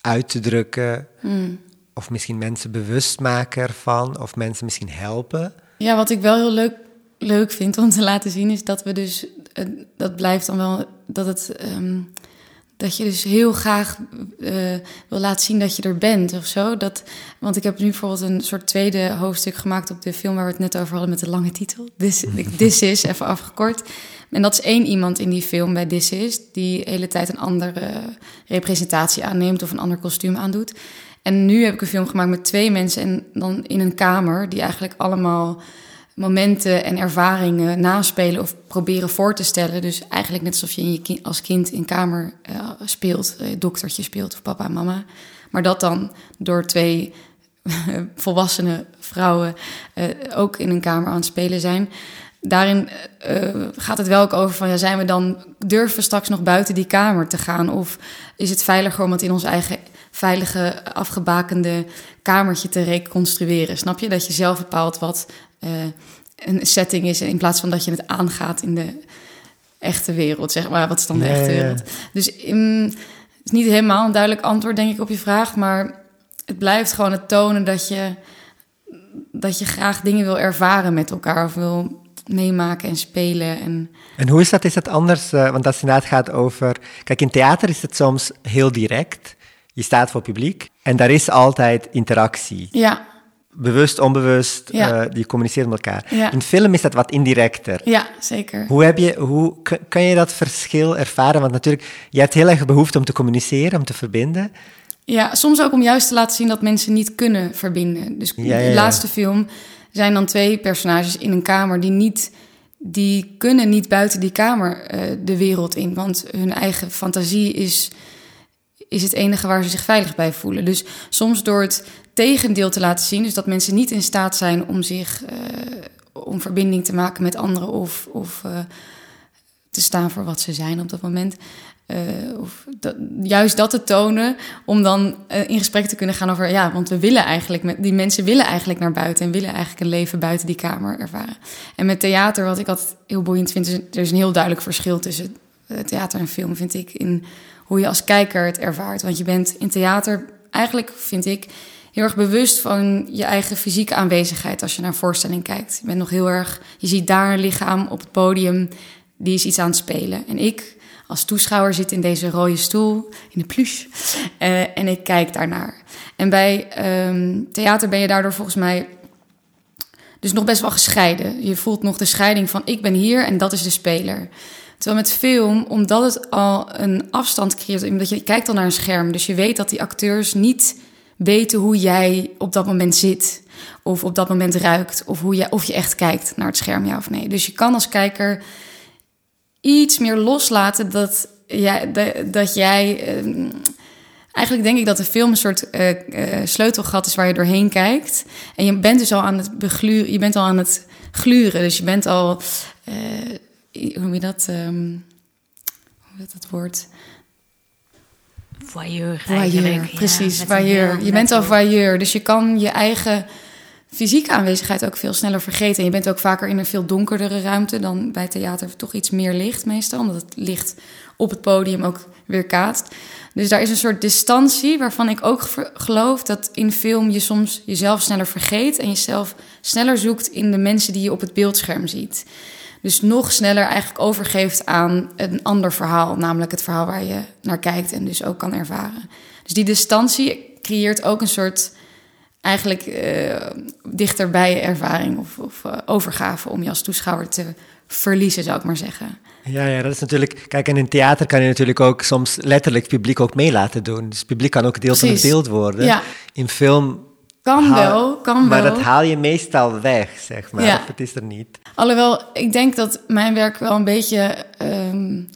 uit te drukken, mm. of misschien mensen bewust maken ervan, of mensen misschien helpen. Ja, wat ik wel heel leuk, leuk vind om te laten zien, is dat we dus, uh, dat blijft dan wel, dat het. Um, dat je dus heel graag uh, wil laten zien dat je er bent of zo. Dat, want ik heb nu bijvoorbeeld een soort tweede hoofdstuk gemaakt op de film waar we het net over hadden met de lange titel. This, This Is, even afgekort. En dat is één iemand in die film bij This Is, die de hele tijd een andere representatie aanneemt of een ander kostuum aandoet. En nu heb ik een film gemaakt met twee mensen en dan in een kamer die eigenlijk allemaal momenten en ervaringen naspelen of proberen voor te stellen. Dus eigenlijk net alsof je, in je als kind in kamer uh, speelt, uh, doktertje speelt of papa en mama. Maar dat dan door twee volwassene vrouwen uh, ook in een kamer aan het spelen zijn. Daarin gaat het wel ook over van, ja, zijn we dan, durven straks nog buiten die kamer te gaan? Of is het veiliger om het in ons eigen veilige, afgebakende kamertje te reconstrueren? Snap je? Dat je zelf bepaalt wat uh, een setting is in plaats van dat je het aangaat in de echte wereld, zeg maar. Wat is dan de echte wereld? Ja. Dus um, het is niet helemaal een duidelijk antwoord, denk ik, op je vraag, maar het blijft gewoon het tonen dat je, dat je graag dingen wil ervaren met elkaar of wil meemaken en spelen. En, en hoe is dat? Is dat anders? Uh, want als het inderdaad gaat over... Kijk, in theater is het soms heel direct. Je staat voor publiek en daar is altijd interactie. Ja bewust, onbewust, ja. uh, die communiceren met elkaar. Ja. In film is dat wat indirecter. Ja, zeker. Hoe, heb je, hoe kan je dat verschil ervaren? Want natuurlijk, je hebt heel erg behoefte om te communiceren, om te verbinden. Ja, soms ook om juist te laten zien dat mensen niet kunnen verbinden. Dus ja, de laatste film zijn dan twee personages in een kamer die niet... Die kunnen niet buiten die kamer uh, de wereld in, want hun eigen fantasie is is het enige waar ze zich veilig bij voelen. Dus soms door het tegendeel te laten zien, dus dat mensen niet in staat zijn om zich uh, om verbinding te maken met anderen of, of uh, te staan voor wat ze zijn op dat moment. Uh, of juist dat te tonen, om dan in gesprek te kunnen gaan over, ja, want we willen eigenlijk, met, die mensen willen eigenlijk naar buiten en willen eigenlijk een leven buiten die kamer ervaren. En met theater, wat ik altijd heel boeiend vind, er is een heel duidelijk verschil tussen theater en film, vind ik, in hoe je als kijker het ervaart. Want je bent in theater eigenlijk, vind ik, heel erg bewust van je eigen fysieke aanwezigheid als je naar een voorstelling kijkt. Je bent nog heel erg, je ziet daar een lichaam op het podium, die is iets aan het spelen. En ik als toeschouwer zit in deze rode stoel, in de pluche, uh, en ik kijk daarnaar. En bij um, theater ben je daardoor volgens mij dus nog best wel gescheiden. Je voelt nog de scheiding van ik ben hier en dat is de speler. Terwijl met film, omdat het al een afstand creëert, omdat je kijkt al naar een scherm, dus je weet dat die acteurs niet weten hoe jij op dat moment zit, of op dat moment ruikt, of, hoe je, of je echt kijkt naar het scherm, ja of nee. Dus je kan als kijker iets meer loslaten dat, jij, dat jij. Uh, Eigenlijk denk ik dat de film een soort uh, uh, sleutelgat is waar je doorheen kijkt. En je bent dus al aan het begluren, je bent al aan het gluren. Dus je bent al uh, hoe noem je dat? Um, hoe heet dat woord? Voyeur, voyeur precies, ja, voyeur. Je bent al voyeur, dus je kan je eigen fysieke aanwezigheid ook veel sneller vergeten. En je bent ook vaker in een veel donkerdere ruimte dan bij theater toch iets meer licht meestal. Omdat het licht op het podium ook weer kaatst. Dus daar is een soort distantie waarvan ik ook geloof dat in film je soms jezelf sneller vergeet en jezelf sneller zoekt in de mensen die je op het beeldscherm ziet. Dus nog sneller eigenlijk overgeeft aan een ander verhaal, namelijk het verhaal waar je naar kijkt en dus ook kan ervaren. Dus die distantie creëert ook een soort eigenlijk uh, dichterbij ervaring of, of uh, overgave om je als toeschouwer te verliezen, zou ik maar zeggen. Ja, ja, dat is natuurlijk. Kijk, en in theater kan je natuurlijk ook soms letterlijk het publiek ook mee laten doen. Dus het publiek kan ook deel van het beeld worden. Ja. In film. Kan wel, kan maar wel. dat haal je meestal weg, zeg maar. Ja. het is er niet. Alhoewel, ik denk dat mijn werk wel een beetje. Um,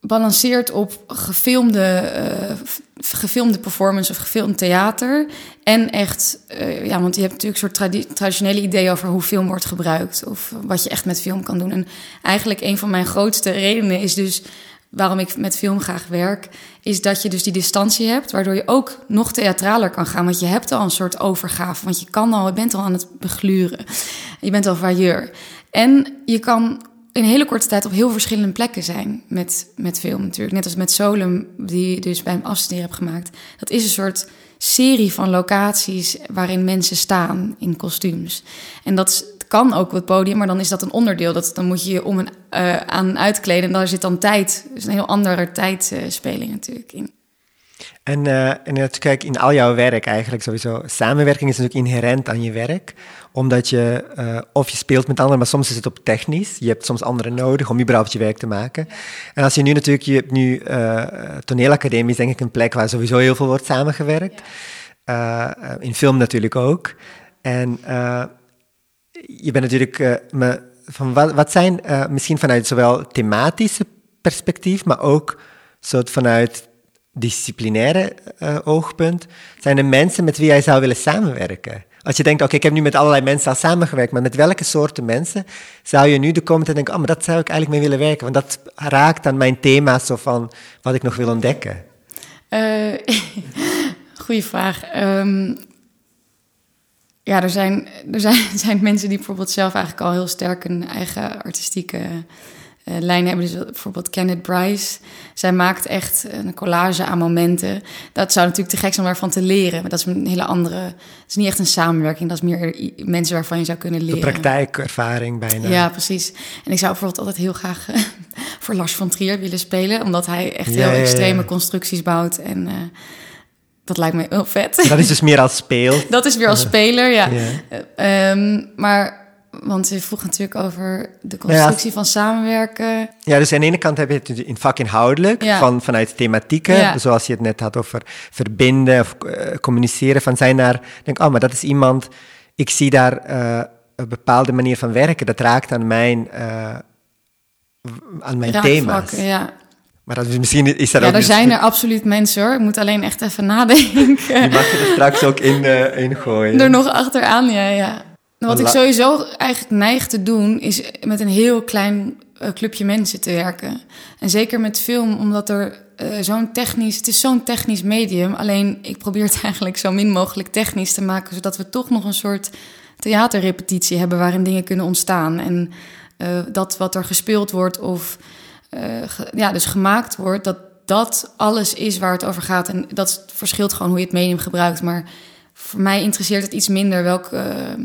balanceert op gefilmde, uh, gefilmde performance of gefilmd theater. En echt, uh, ja, want je hebt natuurlijk een soort traditionele idee over hoe film wordt gebruikt. Of wat je echt met film kan doen. En eigenlijk een van mijn grootste redenen is dus waarom ik met film graag werk, is dat je dus die distantie hebt, waardoor je ook nog theatraler kan gaan. Want je hebt al een soort overgave, want je kan al, je bent al aan het begluren. Je bent al vailleur. En je kan in hele korte tijd op heel verschillende plekken zijn met, met film natuurlijk. Net als met Solum, die je dus bij hem afstuderen heb gemaakt. Dat is een soort serie van locaties waarin mensen staan in kostuums. En dat kan ook op het podium, maar dan is dat een onderdeel. Dat, dan moet je je om en uh, aan uitkleden en daar zit dan tijd. Dus een heel andere tijdspeling natuurlijk in. En, uh, en kijk, in al jouw werk eigenlijk sowieso, samenwerking is natuurlijk inherent aan je werk, omdat je, uh, of je speelt met anderen, maar soms is het op technisch. Je hebt soms anderen nodig om überhaupt je werk te maken. En als je nu natuurlijk, je hebt nu uh, toneelacademie is denk ik een plek waar sowieso heel veel wordt samengewerkt. in film natuurlijk ook. En je bent natuurlijk, me, van wat, zijn misschien vanuit zowel thematische perspectief, maar ook soort vanuit disciplinaire uh, oogpunt, zijn er mensen met wie jij zou willen samenwerken? Als je denkt, oké, ik heb nu met allerlei mensen al samengewerkt, maar met welke soorten mensen zou je nu de komende denken, oh, maar dat zou ik eigenlijk mee willen werken, want dat raakt aan mijn thema's zo van wat ik nog wil ontdekken? Uh, goeie vraag. Um, ja, er zijn, er zijn, zijn mensen die bijvoorbeeld zelf eigenlijk al heel sterk een eigen artistieke uh, lijnen hebben. Dus bijvoorbeeld Kenneth Bryce. Zij maakt echt een collage aan momenten. Dat zou natuurlijk te gek zijn om daarvan te leren. Maar dat is een hele andere... Het is niet echt een samenwerking. Dat is meer mensen waarvan je zou kunnen leren. De praktijkervaring bijna. Ja, precies. En ik zou bijvoorbeeld altijd heel graag uh, voor Lars van Trier willen spelen. Omdat hij echt heel extreme constructies bouwt. En... Uh, dat lijkt me heel vet. Dat is dus meer als speel. dat is weer als speler, ja. ja. Um, maar want je vroeg natuurlijk over de constructie van samenwerken. Ja, dus aan de ene kant heb je het in vakinhoudelijk, van, vanuit thematieken, zoals je het net had over verbinden of uh, communiceren. Van zijn daar, denk oh, maar dat is iemand, ik zie daar uh, een bepaalde manier van werken, dat raakt aan mijn, uh, aan mijn thema's. Ja. Maar dat is, misschien is dat ja, ook... er zijn er absoluut mensen hoor. Ik moet alleen echt even nadenken. Die mag je er straks ook in, in gooien. Er nog achteraan, ja, ja. Wat ik sowieso eigenlijk neig te doen, is met een heel klein uh, clubje mensen te werken. En zeker met film, omdat er uh, zo'n technisch, het is zo'n technisch medium. Alleen ik probeer het eigenlijk zo min mogelijk technisch te maken, zodat we toch nog een soort theaterrepetitie hebben waarin dingen kunnen ontstaan. En dat wat er gespeeld wordt of ge, ja, dus gemaakt wordt, dat dat alles is waar het over gaat. En dat verschilt gewoon hoe je het medium gebruikt. Maar voor mij interesseert het iets minder welke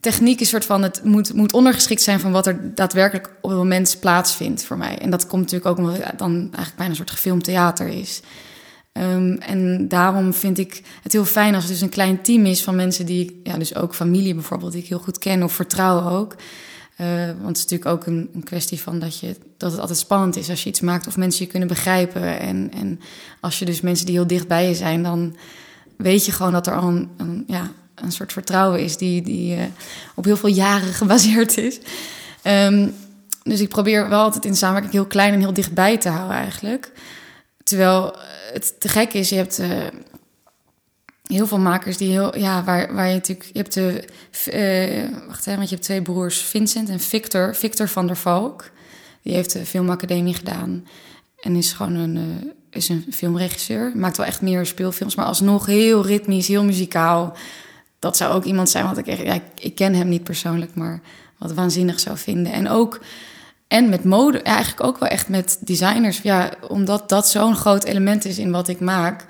techniek is soort van het moet, moet ondergeschikt zijn van wat er daadwerkelijk op het moment plaatsvindt voor mij. En dat komt natuurlijk ook omdat het dan eigenlijk bijna een soort gefilmd theater is. Um, en daarom vind ik het heel fijn als het dus een klein team is van mensen die, ja, dus ook familie bijvoorbeeld, die ik heel goed ken of vertrouwen ook. Uh, want het is natuurlijk ook een, kwestie van dat, je, dat het altijd spannend is als je iets maakt of mensen je kunnen begrijpen. En, en als je dus mensen die heel dicht bij je zijn, dan weet je gewoon dat er al een, een ja, een soort vertrouwen is die, die uh, op heel veel jaren gebaseerd is. Um, dus ik probeer wel altijd in samenwerking heel klein en heel dichtbij te houden eigenlijk. Terwijl het te gek is, je hebt uh, heel veel makers die heel, ja, waar, waar je natuurlijk, je hebt de, uh, wacht hè, want je hebt twee broers, Vincent en Victor, Victor van der Valk. Die heeft de filmacademie gedaan en is gewoon een is een filmregisseur. Maakt wel echt meer speelfilms, maar alsnog heel ritmisch, heel muzikaal. Dat zou ook iemand zijn wat ik echt... Ja, ik, ken hem niet persoonlijk, maar wat waanzinnig zou vinden. En ook... En met mode, eigenlijk ook wel echt met designers. Ja, omdat dat zo'n groot element is in wat ik maak,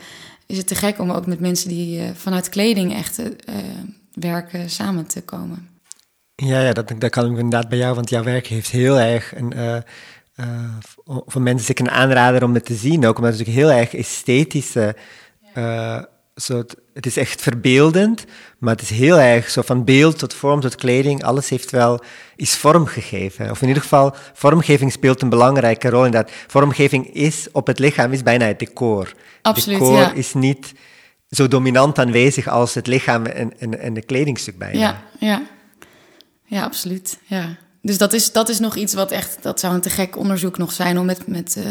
is het te gek om ook met mensen die uh, vanuit kleding echt uh, werken samen te komen. Ja, ja dat, dat kan ik inderdaad bij jou, want jouw werk heeft heel erg een. Uh, voor mensen zeker een aanrader om het te zien, ook omdat het natuurlijk heel erg esthetische. Zo, het is echt verbeeldend, maar het is heel erg zo van beeld tot vorm tot kleding. Alles heeft wel, is vormgegeven. Of in ieder geval, vormgeving speelt een belangrijke rol. dat vormgeving is op het lichaam is bijna het decor. Absoluut, decor ja. is niet zo dominant aanwezig als het lichaam en, en, en de kledingstuk bijna. Ja, ja. ja absoluut. Ja. Dus dat is, dat is nog iets wat echt, dat zou een te gek onderzoek nog zijn om met, met uh,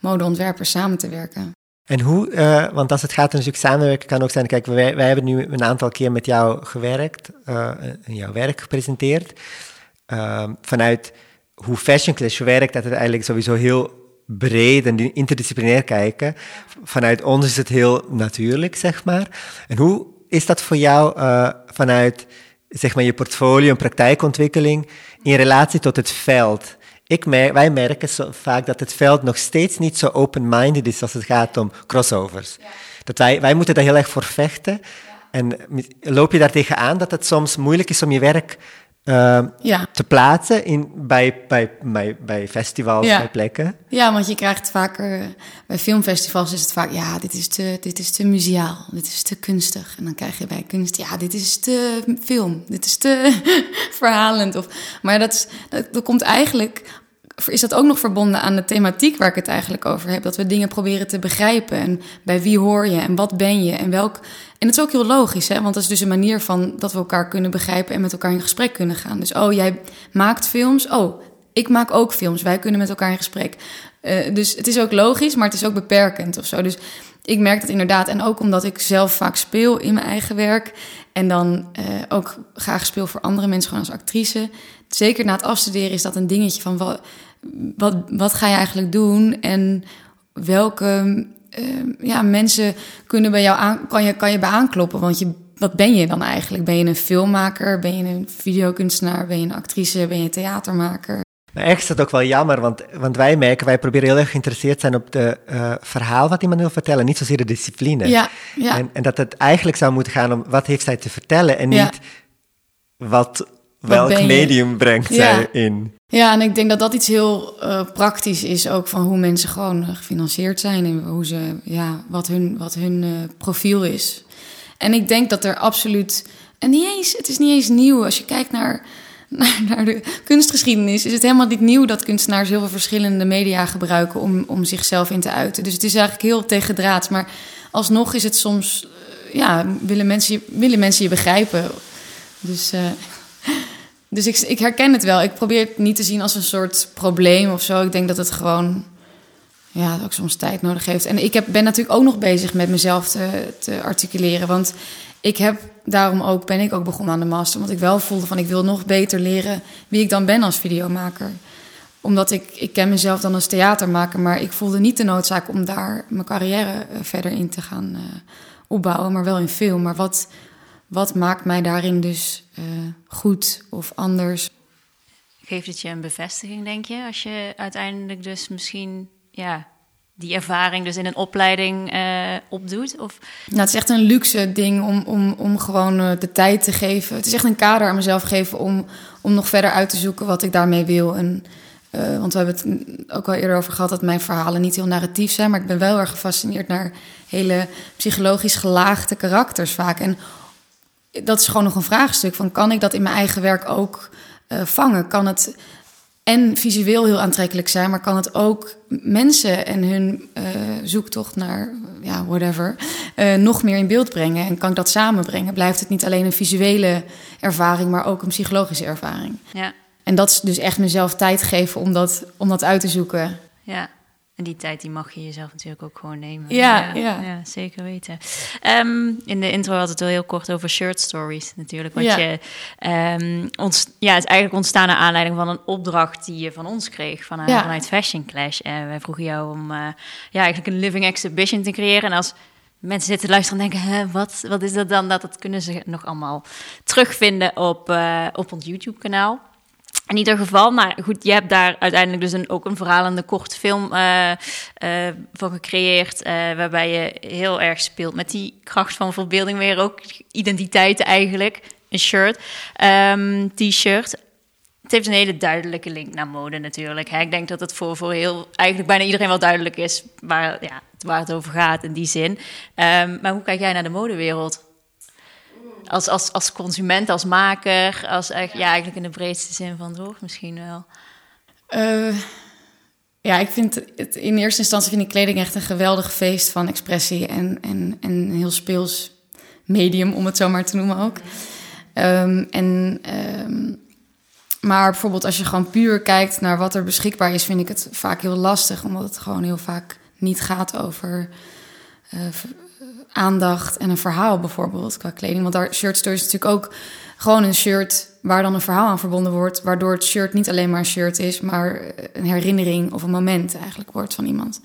modeontwerpers samen te werken. En hoe, uh, want als het gaat natuurlijk samenwerken, kan ook zijn, kijk, wij, hebben nu een aantal keer met jou gewerkt, uh, jouw werk gepresenteerd. Uh, vanuit hoe Fashion Clash werkt, dat het eigenlijk sowieso heel breed en interdisciplinair kijken. Vanuit ons is het heel natuurlijk, zeg maar. En hoe is dat voor jou uh, vanuit zeg maar, je portfolio en praktijkontwikkeling in relatie tot het veld? Ik merk, wij merken zo vaak dat het veld nog steeds niet zo open-minded is als het gaat om crossovers. Ja. Dat wij, wij moeten daar heel erg voor vechten. Ja. En loop je daar tegenaan dat het soms moeilijk is om je werk uh, ja. te plaatsen in, bij, bij, bij, bij festivals, bij plekken? Ja, want je krijgt vaker... Bij filmfestivals is het vaak... Ja, dit is te, dit is te muziaal. Dit is te kunstig. En dan krijg je bij kunst... Ja, dit is te film. Dit is te verhalend. Of, maar dat, is, dat, dat komt eigenlijk is dat ook nog verbonden aan de thematiek waar ik het eigenlijk over heb. Dat we dingen proberen te begrijpen. En bij wie hoor je en wat ben je en welk. En het is ook heel logisch, hè? want dat is dus een manier van dat we elkaar kunnen begrijpen en met elkaar in gesprek kunnen gaan. Dus, oh, jij maakt films. Oh, ik maak ook films. Wij kunnen met elkaar in gesprek. Uh, dus het is ook logisch, maar het is ook beperkend of zo. Dus ik merk dat inderdaad. En ook omdat ik zelf vaak speel in mijn eigen werk. En dan uh, ook graag speel voor andere mensen, gewoon als actrice. Zeker na het afstuderen is dat een dingetje van wat, wat, wat ga je eigenlijk doen? En welke uh, ja, mensen kunnen bij jou aan, kan je, kan je bij aankloppen? Want je, wat ben je dan eigenlijk? Ben je een filmmaker? Ben je een videokunstenaar? Ben je een actrice? Ben je een theatermaker? Maar ergens is dat ook wel jammer, want, want wij merken, wij proberen heel erg geïnteresseerd zijn op het uh, verhaal wat iemand wil vertellen, niet zozeer de discipline. Ja, ja. En, en, dat het eigenlijk zou moeten gaan om wat heeft zij te vertellen en niet ja. wat, welk medium brengt zij in. Ja, en ik denk dat dat iets heel uh, praktisch is, ook van hoe mensen gewoon gefinancierd zijn en hoe ze, ja, wat hun, wat hun uh, profiel is. En ik denk dat er absoluut, en niet eens, het is niet eens nieuw als je kijkt naar naar, naar, de kunstgeschiedenis, is het helemaal niet nieuw dat kunstenaars heel veel verschillende media gebruiken om, om zichzelf in te uiten. Dus het is eigenlijk heel tegendraads. Maar alsnog is het soms, ja, willen mensen, willen mensen je begrijpen. Dus, dus ik, ik herken het wel. Ik probeer het niet te zien als een soort probleem of zo. Ik denk dat het gewoon ja, ook soms tijd nodig heeft. En ik heb, ben natuurlijk ook nog bezig met mezelf te, te articuleren. Want ik heb daarom ook, ben ik ook begonnen aan de master. Want ik wel voelde van ik wil nog beter leren wie ik dan ben als videomaker. Omdat ik, ik ken mezelf dan als theatermaker, maar ik voelde niet de noodzaak om daar mijn carrière uh, verder in te gaan uh, opbouwen. Maar wel in film. Maar wat, wat maakt mij daarin dus uh, goed of anders? Geeft het je een bevestiging, denk je? Als je uiteindelijk dus misschien ja, die ervaring dus in een opleiding uh, opdoet? Of? Nou, het is echt een luxe ding om, om, om gewoon uh, de tijd te geven. Het is echt een kader aan mezelf geven om, om nog verder uit te zoeken wat ik daarmee wil. En, want we hebben het ook al eerder over gehad dat mijn verhalen niet heel narratief zijn. Maar ik ben wel erg gefascineerd naar hele psychologisch gelaagde karakters vaak. En dat is gewoon nog een vraagstuk van kan ik dat in mijn eigen werk ook vangen? Kan het en visueel heel aantrekkelijk zijn, maar kan het ook mensen en hun uh, zoektocht naar, ja, whatever, uh, nog meer in beeld brengen? En kan ik dat samenbrengen? Blijft het niet alleen een visuele ervaring, maar ook een psychologische ervaring? Ja. En dat is dus echt mezelf tijd geven om dat, om dat uit te zoeken. Ja. En die tijd die mag je jezelf natuurlijk ook gewoon nemen. Ja, ja. zeker weten. Ehm, in de intro had het wel heel kort over shirt stories natuurlijk. Ja. je, ehm, ons, ja, het is eigenlijk ontstaan naar aanleiding van een opdracht die je van ons kreeg van, Ja. vanuit Fashion Clash. En wij vroegen jou om eh, ja, eigenlijk een living exhibition te creëren. En als mensen zitten te luisteren en denken, Hè, wat, wat is dat dan? Dat, dat kunnen ze nog allemaal terugvinden op, eh, op ons YouTube-kanaal. In ieder geval, maar goed, je hebt daar uiteindelijk dus een, ook een verhalende kort film eh, eh, van gecreëerd. eh, waarbij je heel erg speelt met die kracht van verbeelding weer ook. Identiteiten eigenlijk. Een shirt, ehm, t-shirt. Het heeft een hele duidelijke link naar mode natuurlijk. Ik denk dat het voor, voor heel, eigenlijk bijna iedereen wel duidelijk is waar, ja, waar het over gaat in die zin. Ehm, maar hoe kijk jij naar de modewereld? Als, als, als consument, als maker, als echt, ja, eigenlijk in de breedste zin van het woord misschien wel. Eh, ja, ik vind het in eerste instantie vind ik kleding echt een geweldig feest van expressie en, en, en een heel speels medium, om het zo maar te noemen ook. Ehm, en, ehm, maar bijvoorbeeld als je gewoon puur kijkt naar wat er beschikbaar is, vind ik het vaak heel lastig, omdat het gewoon heel vaak niet gaat over eh, aandacht en een verhaal bijvoorbeeld qua kleding. Want daar shirt story is natuurlijk ook gewoon een shirt waar dan een verhaal aan verbonden wordt, waardoor het shirt niet alleen maar een shirt is, maar een herinnering of een moment eigenlijk wordt van iemand.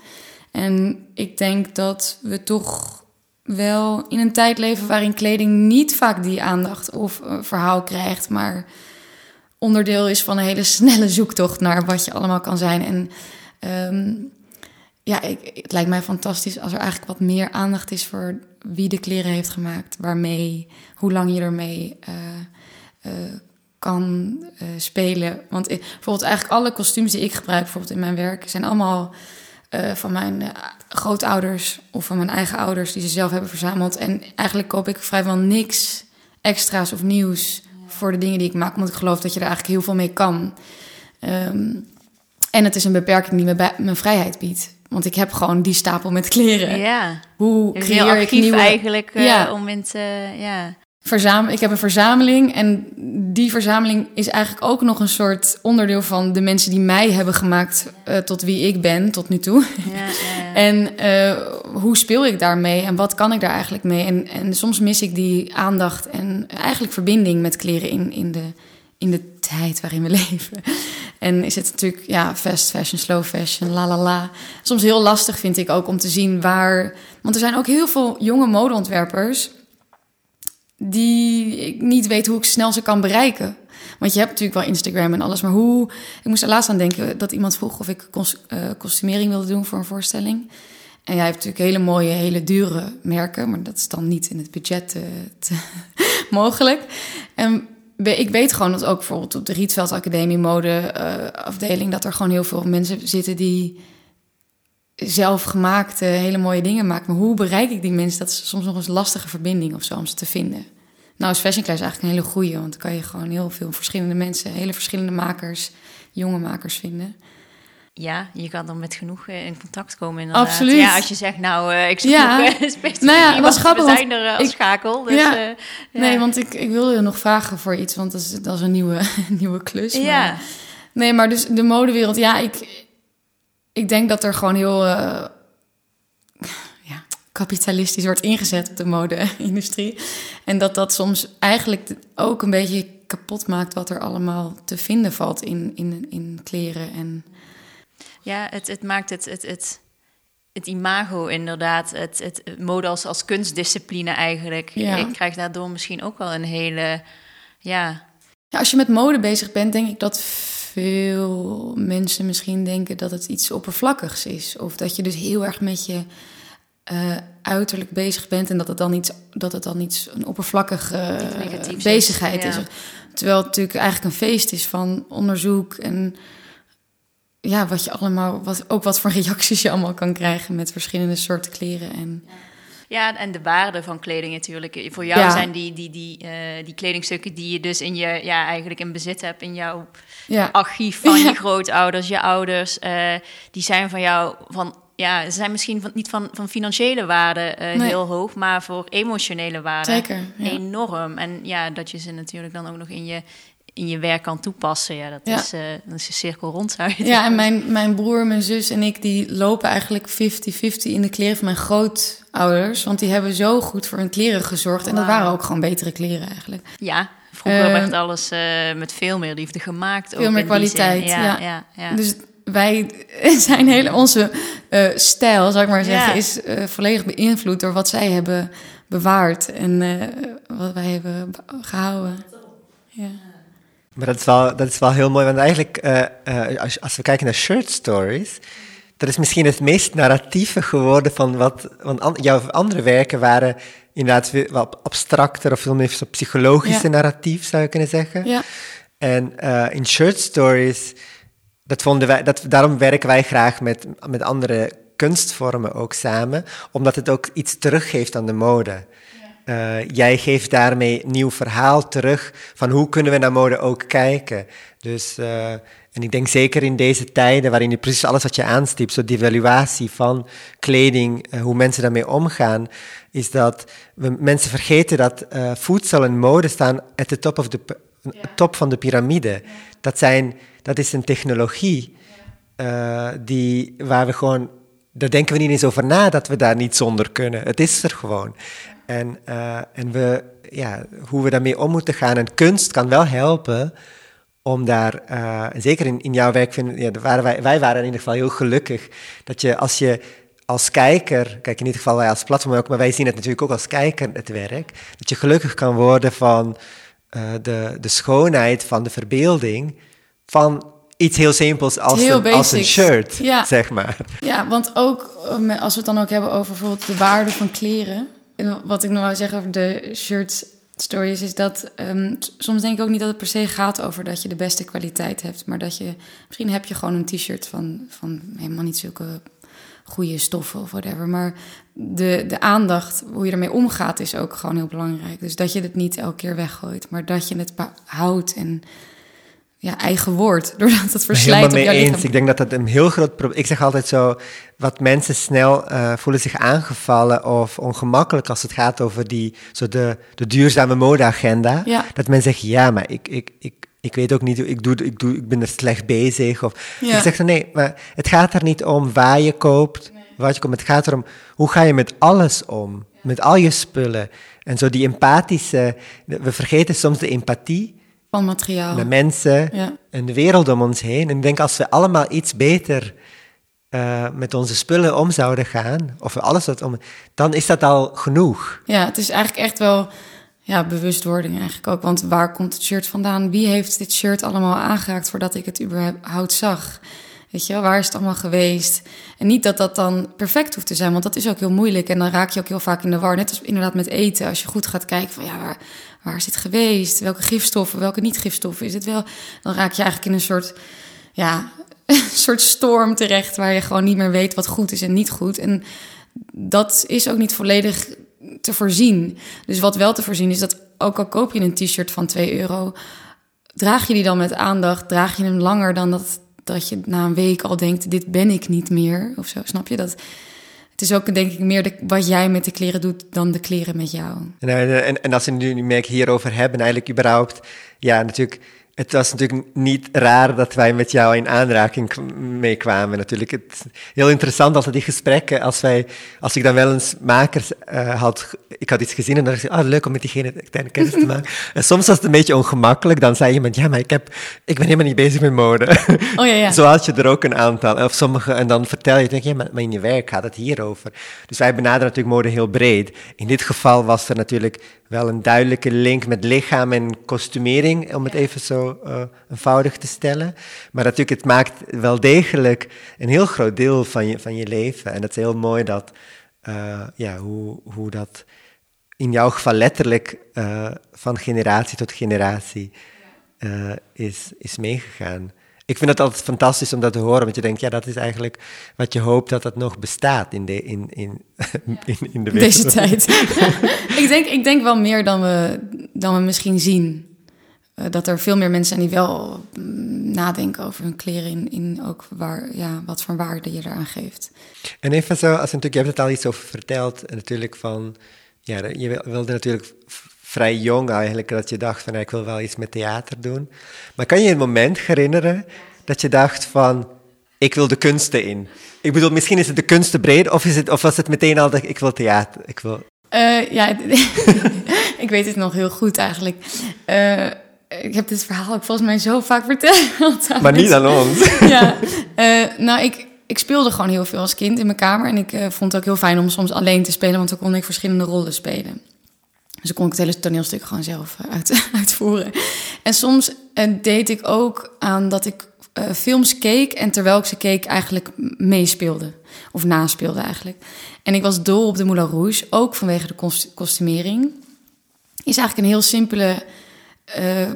En ik denk dat we toch wel in een tijd leven waarin kleding niet vaak die aandacht of verhaal krijgt, maar onderdeel is van een hele snelle zoektocht naar wat je allemaal kan zijn. En ehm, ja, ik, het lijkt mij fantastisch als er eigenlijk wat meer aandacht is voor wie de kleren heeft gemaakt, waarmee, hoe lang je ermee eh, eh, kan eh, spelen. Want ik, bijvoorbeeld eigenlijk alle kostuums die ik gebruik, bijvoorbeeld in mijn werk, zijn allemaal van mijn grootouders of van mijn eigen ouders die ze zelf hebben verzameld. En eigenlijk koop ik vrijwel niks extra's of nieuws voor de dingen die ik maak, omdat ik geloof dat je er eigenlijk heel veel mee kan. Ehm, en het is een beperking die me mijn vrijheid biedt. Want ik heb gewoon die stapel met kleren. Ja, Hoe creëer ik nieuwe... eigenlijk Ja. om in te, ja. Verzamel, ik heb een verzameling en die verzameling is eigenlijk ook nog een soort onderdeel van de mensen die mij hebben gemaakt eh, tot wie ik ben tot nu toe. ja, ja. En eh, hoe speel ik daarmee en wat kan ik daar eigenlijk mee? En, en soms mis ik die aandacht en eigenlijk verbinding met kleren in, in, de, in de tijd waarin we leven. En is het natuurlijk, ja, fast fashion, slow fashion, la la la. Soms heel lastig vind ik ook om te zien waar. Want er zijn ook heel veel jonge modeontwerpers die ik niet weet hoe ik snel ze kan bereiken. Want je hebt natuurlijk wel Instagram en alles, maar hoe... Ik moest er laatst aan denken dat iemand vroeg of ik kos, eh, kostumering wilde doen voor een voorstelling. En jij hebt natuurlijk hele mooie, hele dure merken, maar dat is dan niet in het budget eh, te mogelijk. En we- ik weet gewoon dat ook bijvoorbeeld op de Rietveld Academie mode eh, afdeling... dat er gewoon heel veel mensen zitten die zelfgemaakte hele mooie dingen maken. Maar hoe bereik ik die mensen? Dat is soms nog eens een lastige verbinding of zo om ze te vinden. Nou is Fashion Class eigenlijk een hele goeie, want dan kan je gewoon heel veel verschillende mensen, hele verschillende makers, jonge makers vinden. Ja, je kan dan met genoeg eh, in contact komen inderdaad. Absoluut. Ja, als je zegt, nou, eh, ik zoek Ja. nog eh, specifiek Nou ja, was grappig, we zijn er als ik- schakel. Dus, Ja. ja. Nee, want ik, ik wilde je nog vragen voor iets, want dat is, dat is een nieuwe, nieuwe klus. maar- Ja, Nee, maar dus de modewereld, ja, ik, ik denk dat er gewoon heel ja, kapitalistisch wordt ingezet op de mode-industrie. En dat dat soms eigenlijk ook een beetje kapot maakt wat er allemaal te vinden valt in, in, in kleren. En ja het, het maakt het, het, het, het imago inderdaad, het, het, het mode als, als kunstdiscipline eigenlijk. Ja. Ik krijg daardoor misschien ook wel een hele, ja, ja, als je met mode bezig bent, denk ik dat veel mensen misschien denken dat het iets oppervlakkigs is. Of dat je dus heel erg met je eh, uiterlijk bezig bent en dat het dan iets, dat het dan iets een oppervlakkige is, bezigheid is. ja. Terwijl het natuurlijk eigenlijk een feest is van onderzoek en ja, wat je allemaal, wat, ook wat voor reacties je allemaal kan krijgen met verschillende soorten kleren. En Ja, en de waarde van kleding natuurlijk. Voor jou Ja. zijn die, die, die, eh, die kledingstukken die je dus in je, ja, eigenlijk in bezit hebt, in jouw ja, archief van Ja. je grootouders, je ouders, eh, die zijn van jou van. Ja, ze zijn misschien van, niet van, van financiële waarde eh, Nee. heel hoog, maar voor emotionele waarde zeker. Enorm. En ja, dat je ze natuurlijk dan ook nog in je, in je werk kan toepassen, ja, dat, Ja. Is, eh dat is een cirkel rond, zou je Ja, en mijn, mijn broer, mijn zus en ik, die lopen eigenlijk 50-50 in de kleren van mijn grootouders. Want die hebben zo goed voor hun kleren gezorgd. En dat waren ook gewoon betere kleren eigenlijk. Ja, vroeger Eh, werd alles eh, met veel meer liefde gemaakt. Veel ook meer kwaliteit, Ja, ja. ja, ja. Dus wij zijn hele, onze eh, stijl, zou ik maar zeggen, Ja. is eh, volledig beïnvloed door wat zij hebben bewaard. En eh, wat wij hebben be- gehouden. Ja. Maar dat is wel, dat is wel heel mooi, want eigenlijk, eh, eh, als, als we kijken naar shirt stories, dat is misschien het meest narratieve geworden van wat. Want an- jouw andere werken waren inderdaad wat abstracter of veel meer zo psychologische Ja. narratief, zou je kunnen zeggen. ja. En eh, in shirt stories, dat vonden wij, dat, daarom werken wij graag met, met andere kunstvormen ook samen, omdat het ook iets teruggeeft aan de mode. Eh, jij geeft daarmee nieuw verhaal terug van hoe kunnen we naar mode ook kijken. Dus, eh, en ik denk zeker in deze tijden waarin je precies alles wat je aanstipt, zo die evaluatie van kleding, eh, hoe mensen daarmee omgaan, is dat we, mensen vergeten dat voedsel en mode staan at the top, of the, top van de piramide. Dat, zijn, dat is een technologie die, waar we gewoon, daar denken we niet eens over na dat we daar niet zonder kunnen. Het is er gewoon. En, eh, en we, ja, hoe we daarmee om moeten gaan. En kunst kan wel helpen om daar, eh, en zeker in, in jouw werk, vinden, ja, waren wij, wij waren in ieder geval heel gelukkig dat je als je als kijker, kijk in ieder geval wij als platform ook, maar wij zien het natuurlijk ook als kijker, het werk, dat je gelukkig kan worden van eh, de, de schoonheid van de verbeelding van iets heel simpels als, Heel een, als een shirt, Ja. zeg maar. Ja, want ook als we het dan ook hebben over bijvoorbeeld de waarde van kleren. Wat ik nog wil zeggen over de shirt stories is dat ehm, soms denk ik ook niet dat het per se gaat over dat je de beste kwaliteit hebt, maar dat je misschien heb je gewoon een t-shirt van, van helemaal niet zulke goede stoffen of whatever, maar de, de aandacht, hoe je ermee omgaat, is ook gewoon heel belangrijk. Dus dat je het niet elke keer weggooit, maar dat je het behoudt en ja, eigen wordt, doordat het verslijt Helemaal mee eens. Ik denk dat dat een heel groot probleem Ik zeg altijd zo, wat mensen snel eh, voelen zich aangevallen of ongemakkelijk als het gaat over die, zo de, de duurzame modeagenda. Ja. Dat men zegt, ja, maar ik, ik, ik, ik weet ook niet, hoe- ik, doe, ik, doe, ik ben er slecht bezig. Of, Ja. Ik zeg dan, nee, maar het gaat er niet om waar je koopt, wat je koopt. Het gaat erom, hoe ga je met alles om? Met al je spullen. En zo die empathische, we vergeten soms de empathie Van materiaal. naar mensen Ja. en de wereld om ons heen. En ik denk als we allemaal iets beter eh, met onze spullen om zouden gaan, of alles wat om, dan is dat al genoeg. Ja, het is eigenlijk echt wel ja, bewustwording eigenlijk ook. Want waar komt het shirt vandaan? Wie heeft dit shirt allemaal aangeraakt voordat ik het überhaupt zag? Weet je wel, waar is het allemaal geweest? En niet dat dat dan perfect hoeft te zijn, want dat is ook heel moeilijk. En dan raak je ook heel vaak in de war. Net als inderdaad met eten. Als je goed gaat kijken van ja, waar, waar is dit geweest? Welke gifstoffen, welke niet-gifstoffen is het wel? Dan raak je eigenlijk in een soort, ja, een soort storm terecht... waar je gewoon niet meer weet wat goed is en niet goed. En dat is ook niet volledig te voorzien. Dus wat wel te voorzien is dat ook al koop je een t-shirt van 2 euro, draag je die dan met aandacht, draag je hem langer dan dat, dat je na een week al denkt, dit ben ik niet meer of zo, snap je? Dat, het is ook denk ik meer wat jij met de kleren doet dan de kleren met jou. En, eh, en, en als we nu nu merk hierover hebben, eigenlijk überhaupt, ja, natuurlijk, het was natuurlijk niet raar dat wij met jou in aanraking k- mee kwamen. Natuurlijk, het is heel interessant altijd die gesprekken, als, wij, als ik dan wel eens makers eh, had, ik had iets gezien en dan dacht ik, ah, leuk om met diegene kleine kennis te maken. en soms was het een beetje ongemakkelijk, dan zei iemand, ja, maar ik, heb, ik ben helemaal niet bezig met mode. Oh ja, ja. Zo had je er ook een aantal. Of sommige, en dan vertel je, denk je, ja, maar in je werk gaat het hierover. Dus wij benaderen natuurlijk mode heel breed. In dit geval was er natuurlijk wel een duidelijke link met lichaam en kostumering, om het even zo eh, eenvoudig te stellen. Maar natuurlijk, het maakt wel degelijk een heel groot deel van je, van je leven. En het is heel mooi dat, eh, ja, hoe, hoe dat in jouw geval letterlijk eh, van generatie tot generatie is, is meegegaan. Ik vind het altijd fantastisch om dat te horen, want je denkt, ja, dat is eigenlijk wat je hoopt dat dat nog bestaat in de, in, in, in, in de wereld. Deze tijd. ik, denk, ik denk wel meer dan we, dan we misschien zien. Eh, dat er veel meer mensen zijn die wel mm, nadenken over hun kleren in, in ook waar, ja, wat voor waarde je eraan geeft. En even zo, als natuurlijk, je hebt het al iets over verteld, natuurlijk van, ja, je wil- wilde natuurlijk vrij jong eigenlijk, dat je dacht van ik wil wel iets met theater doen. Maar kan je een moment herinneren dat je dacht van ik wil de kunsten in? Ik bedoel, misschien is het de kunsten breed of, is het, of was het meteen al dat ik wil theater? Ik wil... Uh, ja, ik weet het nog heel goed eigenlijk. Uh, ik heb dit verhaal ook volgens mij zo vaak verteld. Maar niet aan ons. ja, uh, nou ik, ik speelde gewoon heel veel als kind in mijn kamer. En ik vond het ook heel fijn om soms alleen te spelen, want dan kon ik verschillende rollen spelen. Dus kon ik het hele toneelstuk gewoon zelf uit, uitvoeren. En soms deed ik ook aan dat ik films keek en terwijl ik ze keek eigenlijk meespeelde. Of naspeelde eigenlijk. En ik was dol op de Moulin Rouge, ook vanwege de kostumering. Is eigenlijk een heel simpele... Uh,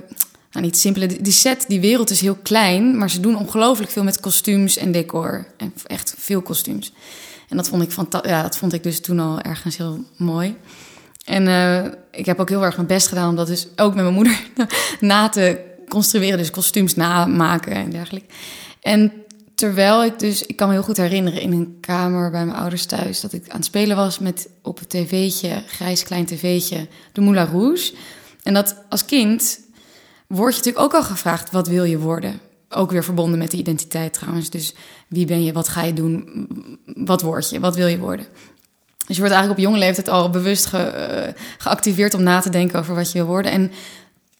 niet simpele. Die set, die wereld is heel klein, maar ze doen ongelooflijk veel met kostuums en decor. En echt veel kostuums. En dat vond ik, ja, dat vond ik dus toen al ergens heel mooi. En uh, ik heb ook heel erg mijn best gedaan om dat dus ook met mijn moeder na te construeren. Dus kostuums namaken en dergelijke. En Terwijl ik dus, ik kan me heel goed herinneren in een kamer bij mijn ouders thuis, dat ik aan het spelen was met op het tv'tje, grijs klein tv'tje, de Moulin Rouge. En dat als kind word je natuurlijk ook al gevraagd, wat wil je worden? Ook weer verbonden met de identiteit trouwens. Dus wie ben je, wat ga je doen, wat word je, wat wil je worden? Dus je wordt eigenlijk op jonge leeftijd al bewust ge, uh, geactiveerd om na te denken over wat je wil worden. En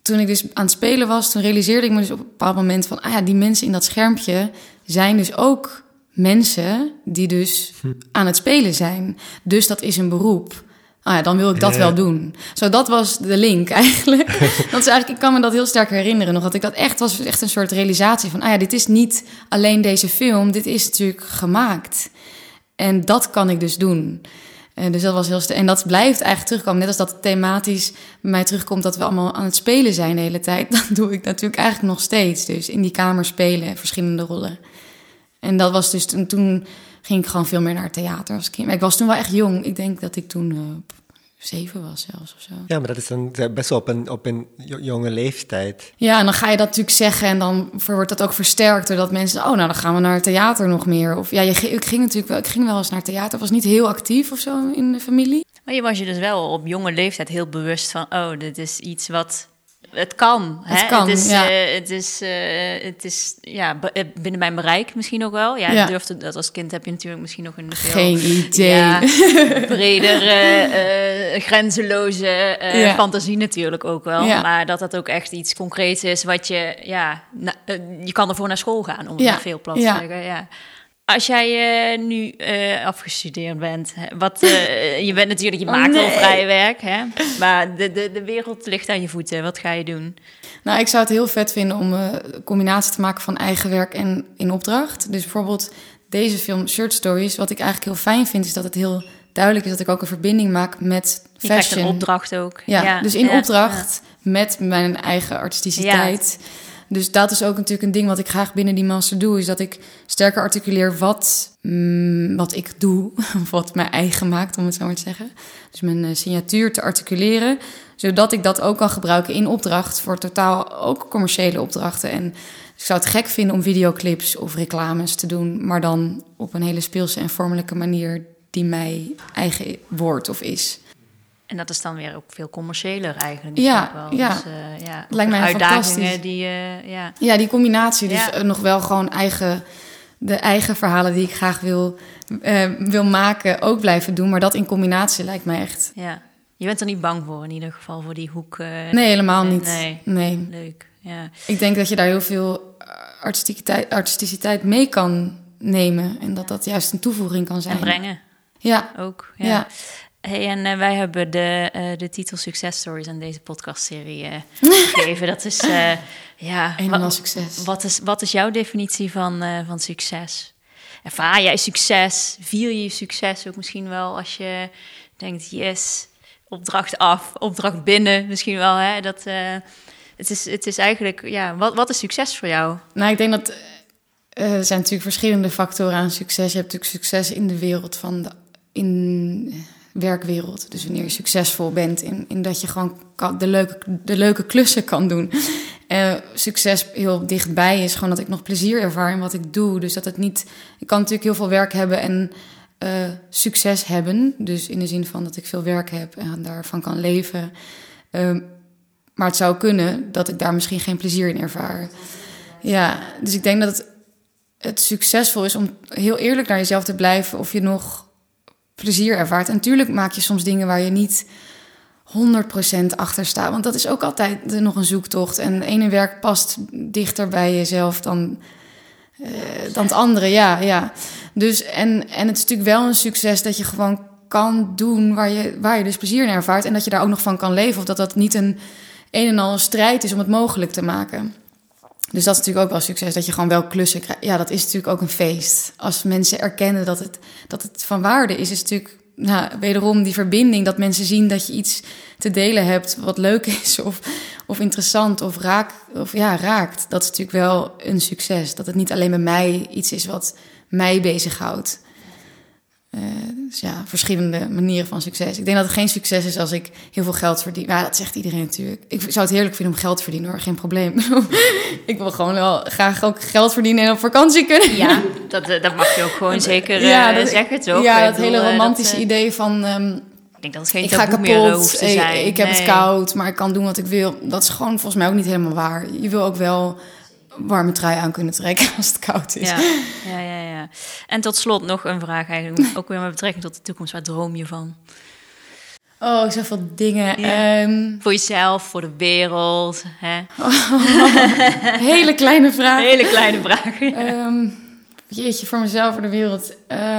toen ik dus aan het spelen was, toen realiseerde ik me dus op een bepaald moment van, ah ja, die mensen in dat schermpje zijn dus ook mensen die dus hm. aan het spelen zijn. Dus dat is een beroep. Ah ja, dan wil ik dat wel doen. Zo, dat was de link eigenlijk. dat is eigenlijk, ik kan me dat heel sterk herinneren nog. Dat ik dat echt was, echt een soort realisatie van... ah ja, dit is niet alleen deze film, dit is natuurlijk gemaakt. En dat kan ik dus doen. En dus dat was heel En dat blijft eigenlijk terugkomen. Net als dat thematisch bij mij terugkomt dat we allemaal aan het spelen zijn de hele tijd. Dat doe ik natuurlijk eigenlijk nog steeds. Dus in die kamer spelen, verschillende rollen. En dat was dus toen, toen ging ik gewoon veel meer naar theater als kind. Maar ik was toen wel echt jong. Ik denk dat ik toen uh, zeven was zelfs of zo. Ja, maar dat is dan best wel op een, op een jonge leeftijd. Ja, en dan ga je dat natuurlijk zeggen en dan wordt dat ook versterkt doordat mensen, oh nou dan gaan we naar het theater nog meer. Of ja, je, ik ging natuurlijk wel, ik ging wel eens naar het theater. was niet heel actief of zo in de familie. Maar je was je dus wel op jonge leeftijd heel bewust van, oh, dit is iets wat het kan. Het, hè? Kan, het is, ja. Uh, het is, uh, het is ja, eh, binnen mijn bereik misschien ook wel. Ja, ja. Durfde, dat als kind heb je natuurlijk misschien nog een veel Geen idee. Ja, bredere, uh, grenzeloze fantasie natuurlijk ook wel. Maar dat dat ook echt iets concreets is wat je, ja, je kan ervoor naar school gaan, om het veel plat te zeggen. Ja. Als jij uh, nu uh, afgestudeerd bent, wat, uh, je bent natuurlijk, je oh, maakt al vrij werk, hè? maar de, de, de wereld ligt aan je voeten. Wat ga je doen? Nou, ik zou het heel vet vinden om een combinatie te maken van eigen werk en in opdracht. Dus bijvoorbeeld deze film Shirt Stories, wat ik eigenlijk heel fijn vind, is dat het heel duidelijk is dat ik ook een verbinding maak met fashion. Je een opdracht ook. Ja, ja. dus in opdracht met mijn eigen artisticiteit. Dus dat is ook natuurlijk een ding wat ik graag binnen die master doe. Is dat ik sterker articuleer wat, mm, wat ik doe. Of wat mij eigen maakt, om het zo maar te zeggen. Dus mijn uh, signatuur te articuleren. Zodat ik dat ook kan gebruiken in opdracht. Voor totaal ook commerciële opdrachten. En ik zou het gek vinden om videoclips of reclames te doen. Maar dan op een hele speelse en vormelijke manier die mij eigen wordt of is. En dat is dan weer ook veel commerciëler eigenlijk. Ja, wel. ja. Dus, uh, ja lijkt mij uitdagingen die uh, ja. ja, die combinatie. Dus ja. uh, nog wel gewoon eigen, de eigen verhalen die ik graag wil, wil maken, ook blijven doen. Maar dat in combinatie lijkt mij echt. Ja, je bent er niet bang voor in ieder geval voor die hoek. nee, helemaal niet. Nee. nee. Leuk. Ja. Ik denk dat je daar heel veel artisticiteit, artisticiteit mee kan nemen en dat dat juist een toevoeging kan zijn. En brengen. Ja. Ook. ja. ja. Hey, en uh, wij hebben de, uh, de titel Success Stories aan deze podcastserie uh, gegeven. Dat is, ja... Eenmaal succes. Wat is, wat is jouw definitie van, van succes? Ervaar jij succes? Vier je succes ook misschien wel als je denkt, yes, opdracht af, opdracht binnen misschien wel. Hè? Dat, het, is, het is eigenlijk, ja, wat, wat is succes voor jou? Nou, ik denk dat... er zijn natuurlijk verschillende factoren aan succes. Je hebt natuurlijk succes in de wereld van de... In, werkwereld. Dus wanneer je succesvol bent in, in dat je gewoon de, leuke, de leuke klussen kan doen. Uh, succes heel dichtbij is gewoon dat ik nog plezier ervaar in wat ik doe. Dus dat het niet. Ik kan natuurlijk heel veel werk hebben en uh, succes hebben. Dus in de zin van dat ik veel werk heb en daarvan kan leven. Ehm, maar het zou kunnen dat ik daar misschien geen plezier in ervaar. Ja, dus ik denk dat het, het succesvol is om heel eerlijk naar jezelf te blijven of je nog plezier ervaart. En natuurlijk maak je soms dingen waar je niet 100% achter staat. Want dat is ook altijd nog een zoektocht. En het ene werk past dichter bij jezelf dan, eh, dan het andere. Ja, ja. Dus, en, en het is natuurlijk wel een succes dat je gewoon kan doen waar je, waar je dus plezier in ervaart. En dat je daar ook nog van kan leven. Of dat dat niet een een en al strijd is om het mogelijk te maken. Dus dat is natuurlijk ook wel succes, dat je gewoon wel klussen krijgt. Ja, dat is natuurlijk ook een feest. Als mensen erkennen dat het, dat het van waarde is, is natuurlijk nou, wederom die verbinding. Dat mensen zien dat je iets te delen hebt wat leuk is of, of interessant of, raak, of ja, raakt. Dat is natuurlijk wel een succes. Dat het niet alleen bij mij iets is wat mij bezighoudt. Uh, dus ja, verschillende manieren van succes. Ik denk dat het geen succes is als ik heel veel geld verdien. Ja, dat zegt iedereen natuurlijk. Ik zou het heerlijk vinden om geld te verdienen hoor, geen probleem. ik wil gewoon wel graag ook geld verdienen en op vakantie kunnen. Ja, dat, eh, dat mag je ook gewoon zeker ja, uh, zeggen, toch? Ja, dat hele romantische idee van... Um, ik denk dat het geen ik ga kapot, meer te zijn. Ik, ik heb het koud, maar ik kan doen wat ik wil. Dat is gewoon volgens mij ook niet helemaal waar. Je wil ook wel warme trui aan kunnen trekken als het koud is. Ja, ja, ja. ja. En tot slot nog een vraag eigenlijk, ook weer met betrekking tot de toekomst. Waar droom je van? Oh, zoveel dingen. Ehm, voor jezelf, voor de wereld. Hè? hele kleine vraag. Hele kleine vraag. um, jeetje, voor mezelf, voor de wereld. Uh,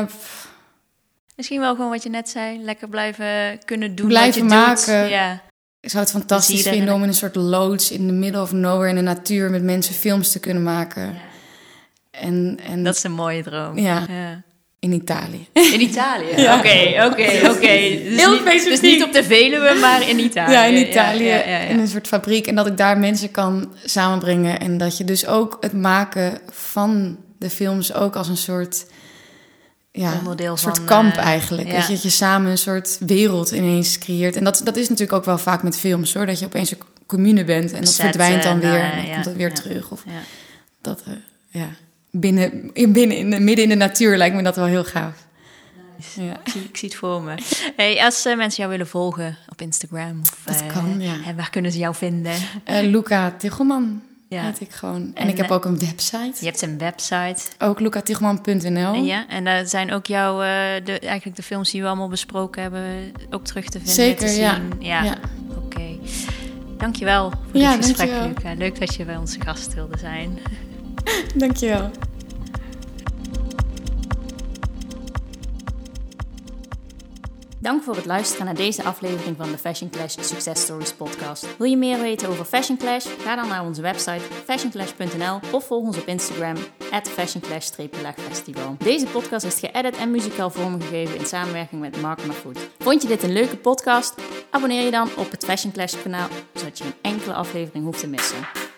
Misschien wel gewoon wat je net zei. Lekker blijven kunnen doen blijven wat je maken. Doet. Ja. Ik zou het fantastisch vinden om in een soort loods in de middle of nowhere in de natuur met mensen films te kunnen maken. En, en, dat is een mooie droom. Ja. ja. In Italië. In Italië? Oké, oké, oké. Heel specifiek. Dus niet op de Veluwe, maar in Italië. Ja, in Italië. in een soort fabriek. En dat ik daar mensen kan samenbrengen. En dat je dus ook het maken van de films ook als een soort ja, onderdeel een soort kamp uh, eigenlijk. Ja. Dat je, samen een soort wereld ineens creëert. En dat, dat is natuurlijk ook wel vaak met films hoor. Dat je opeens een commune bent en dat verdwijnt dan weer. en dan komt het weer terug. Of dat, uh, ja, binnen, in, binnen in de, midden in de natuur lijkt me dat wel heel gaaf. Ja. Ik, zie, ik, zie, het voor me. Hey, als uh, mensen jou willen volgen op Instagram, of, dat kan, ja. En waar kunnen ze jou vinden? Luca Tichelman ja. Heet ik gewoon. En, en ik heb eh, ook een website. Je hebt een website. Ook lucatigman.nl. Ja, en daar zijn ook jouw, uh, de, eigenlijk de films die we allemaal besproken hebben, ook terug te vinden. Zeker, te ja. Zien. Ja, ja. oké. Okay. Dankjewel voor ja, dit gesprek, Luca. Leuk dat je bij onze gast wilde zijn. dankjewel. Dank voor het luisteren naar deze aflevering van de Fashion Clash Success Stories podcast. Wil je meer weten over Fashion Clash? Ga dan naar onze website fashionclash.nl of volg ons op Instagram at fashionclash-festival. Deze podcast is geëdit en muzikaal vormgegeven in samenwerking met Mark Mahfood. Vond je dit een leuke podcast? Abonneer je dan op het Fashion Clash kanaal, zodat je geen enkele aflevering hoeft te missen.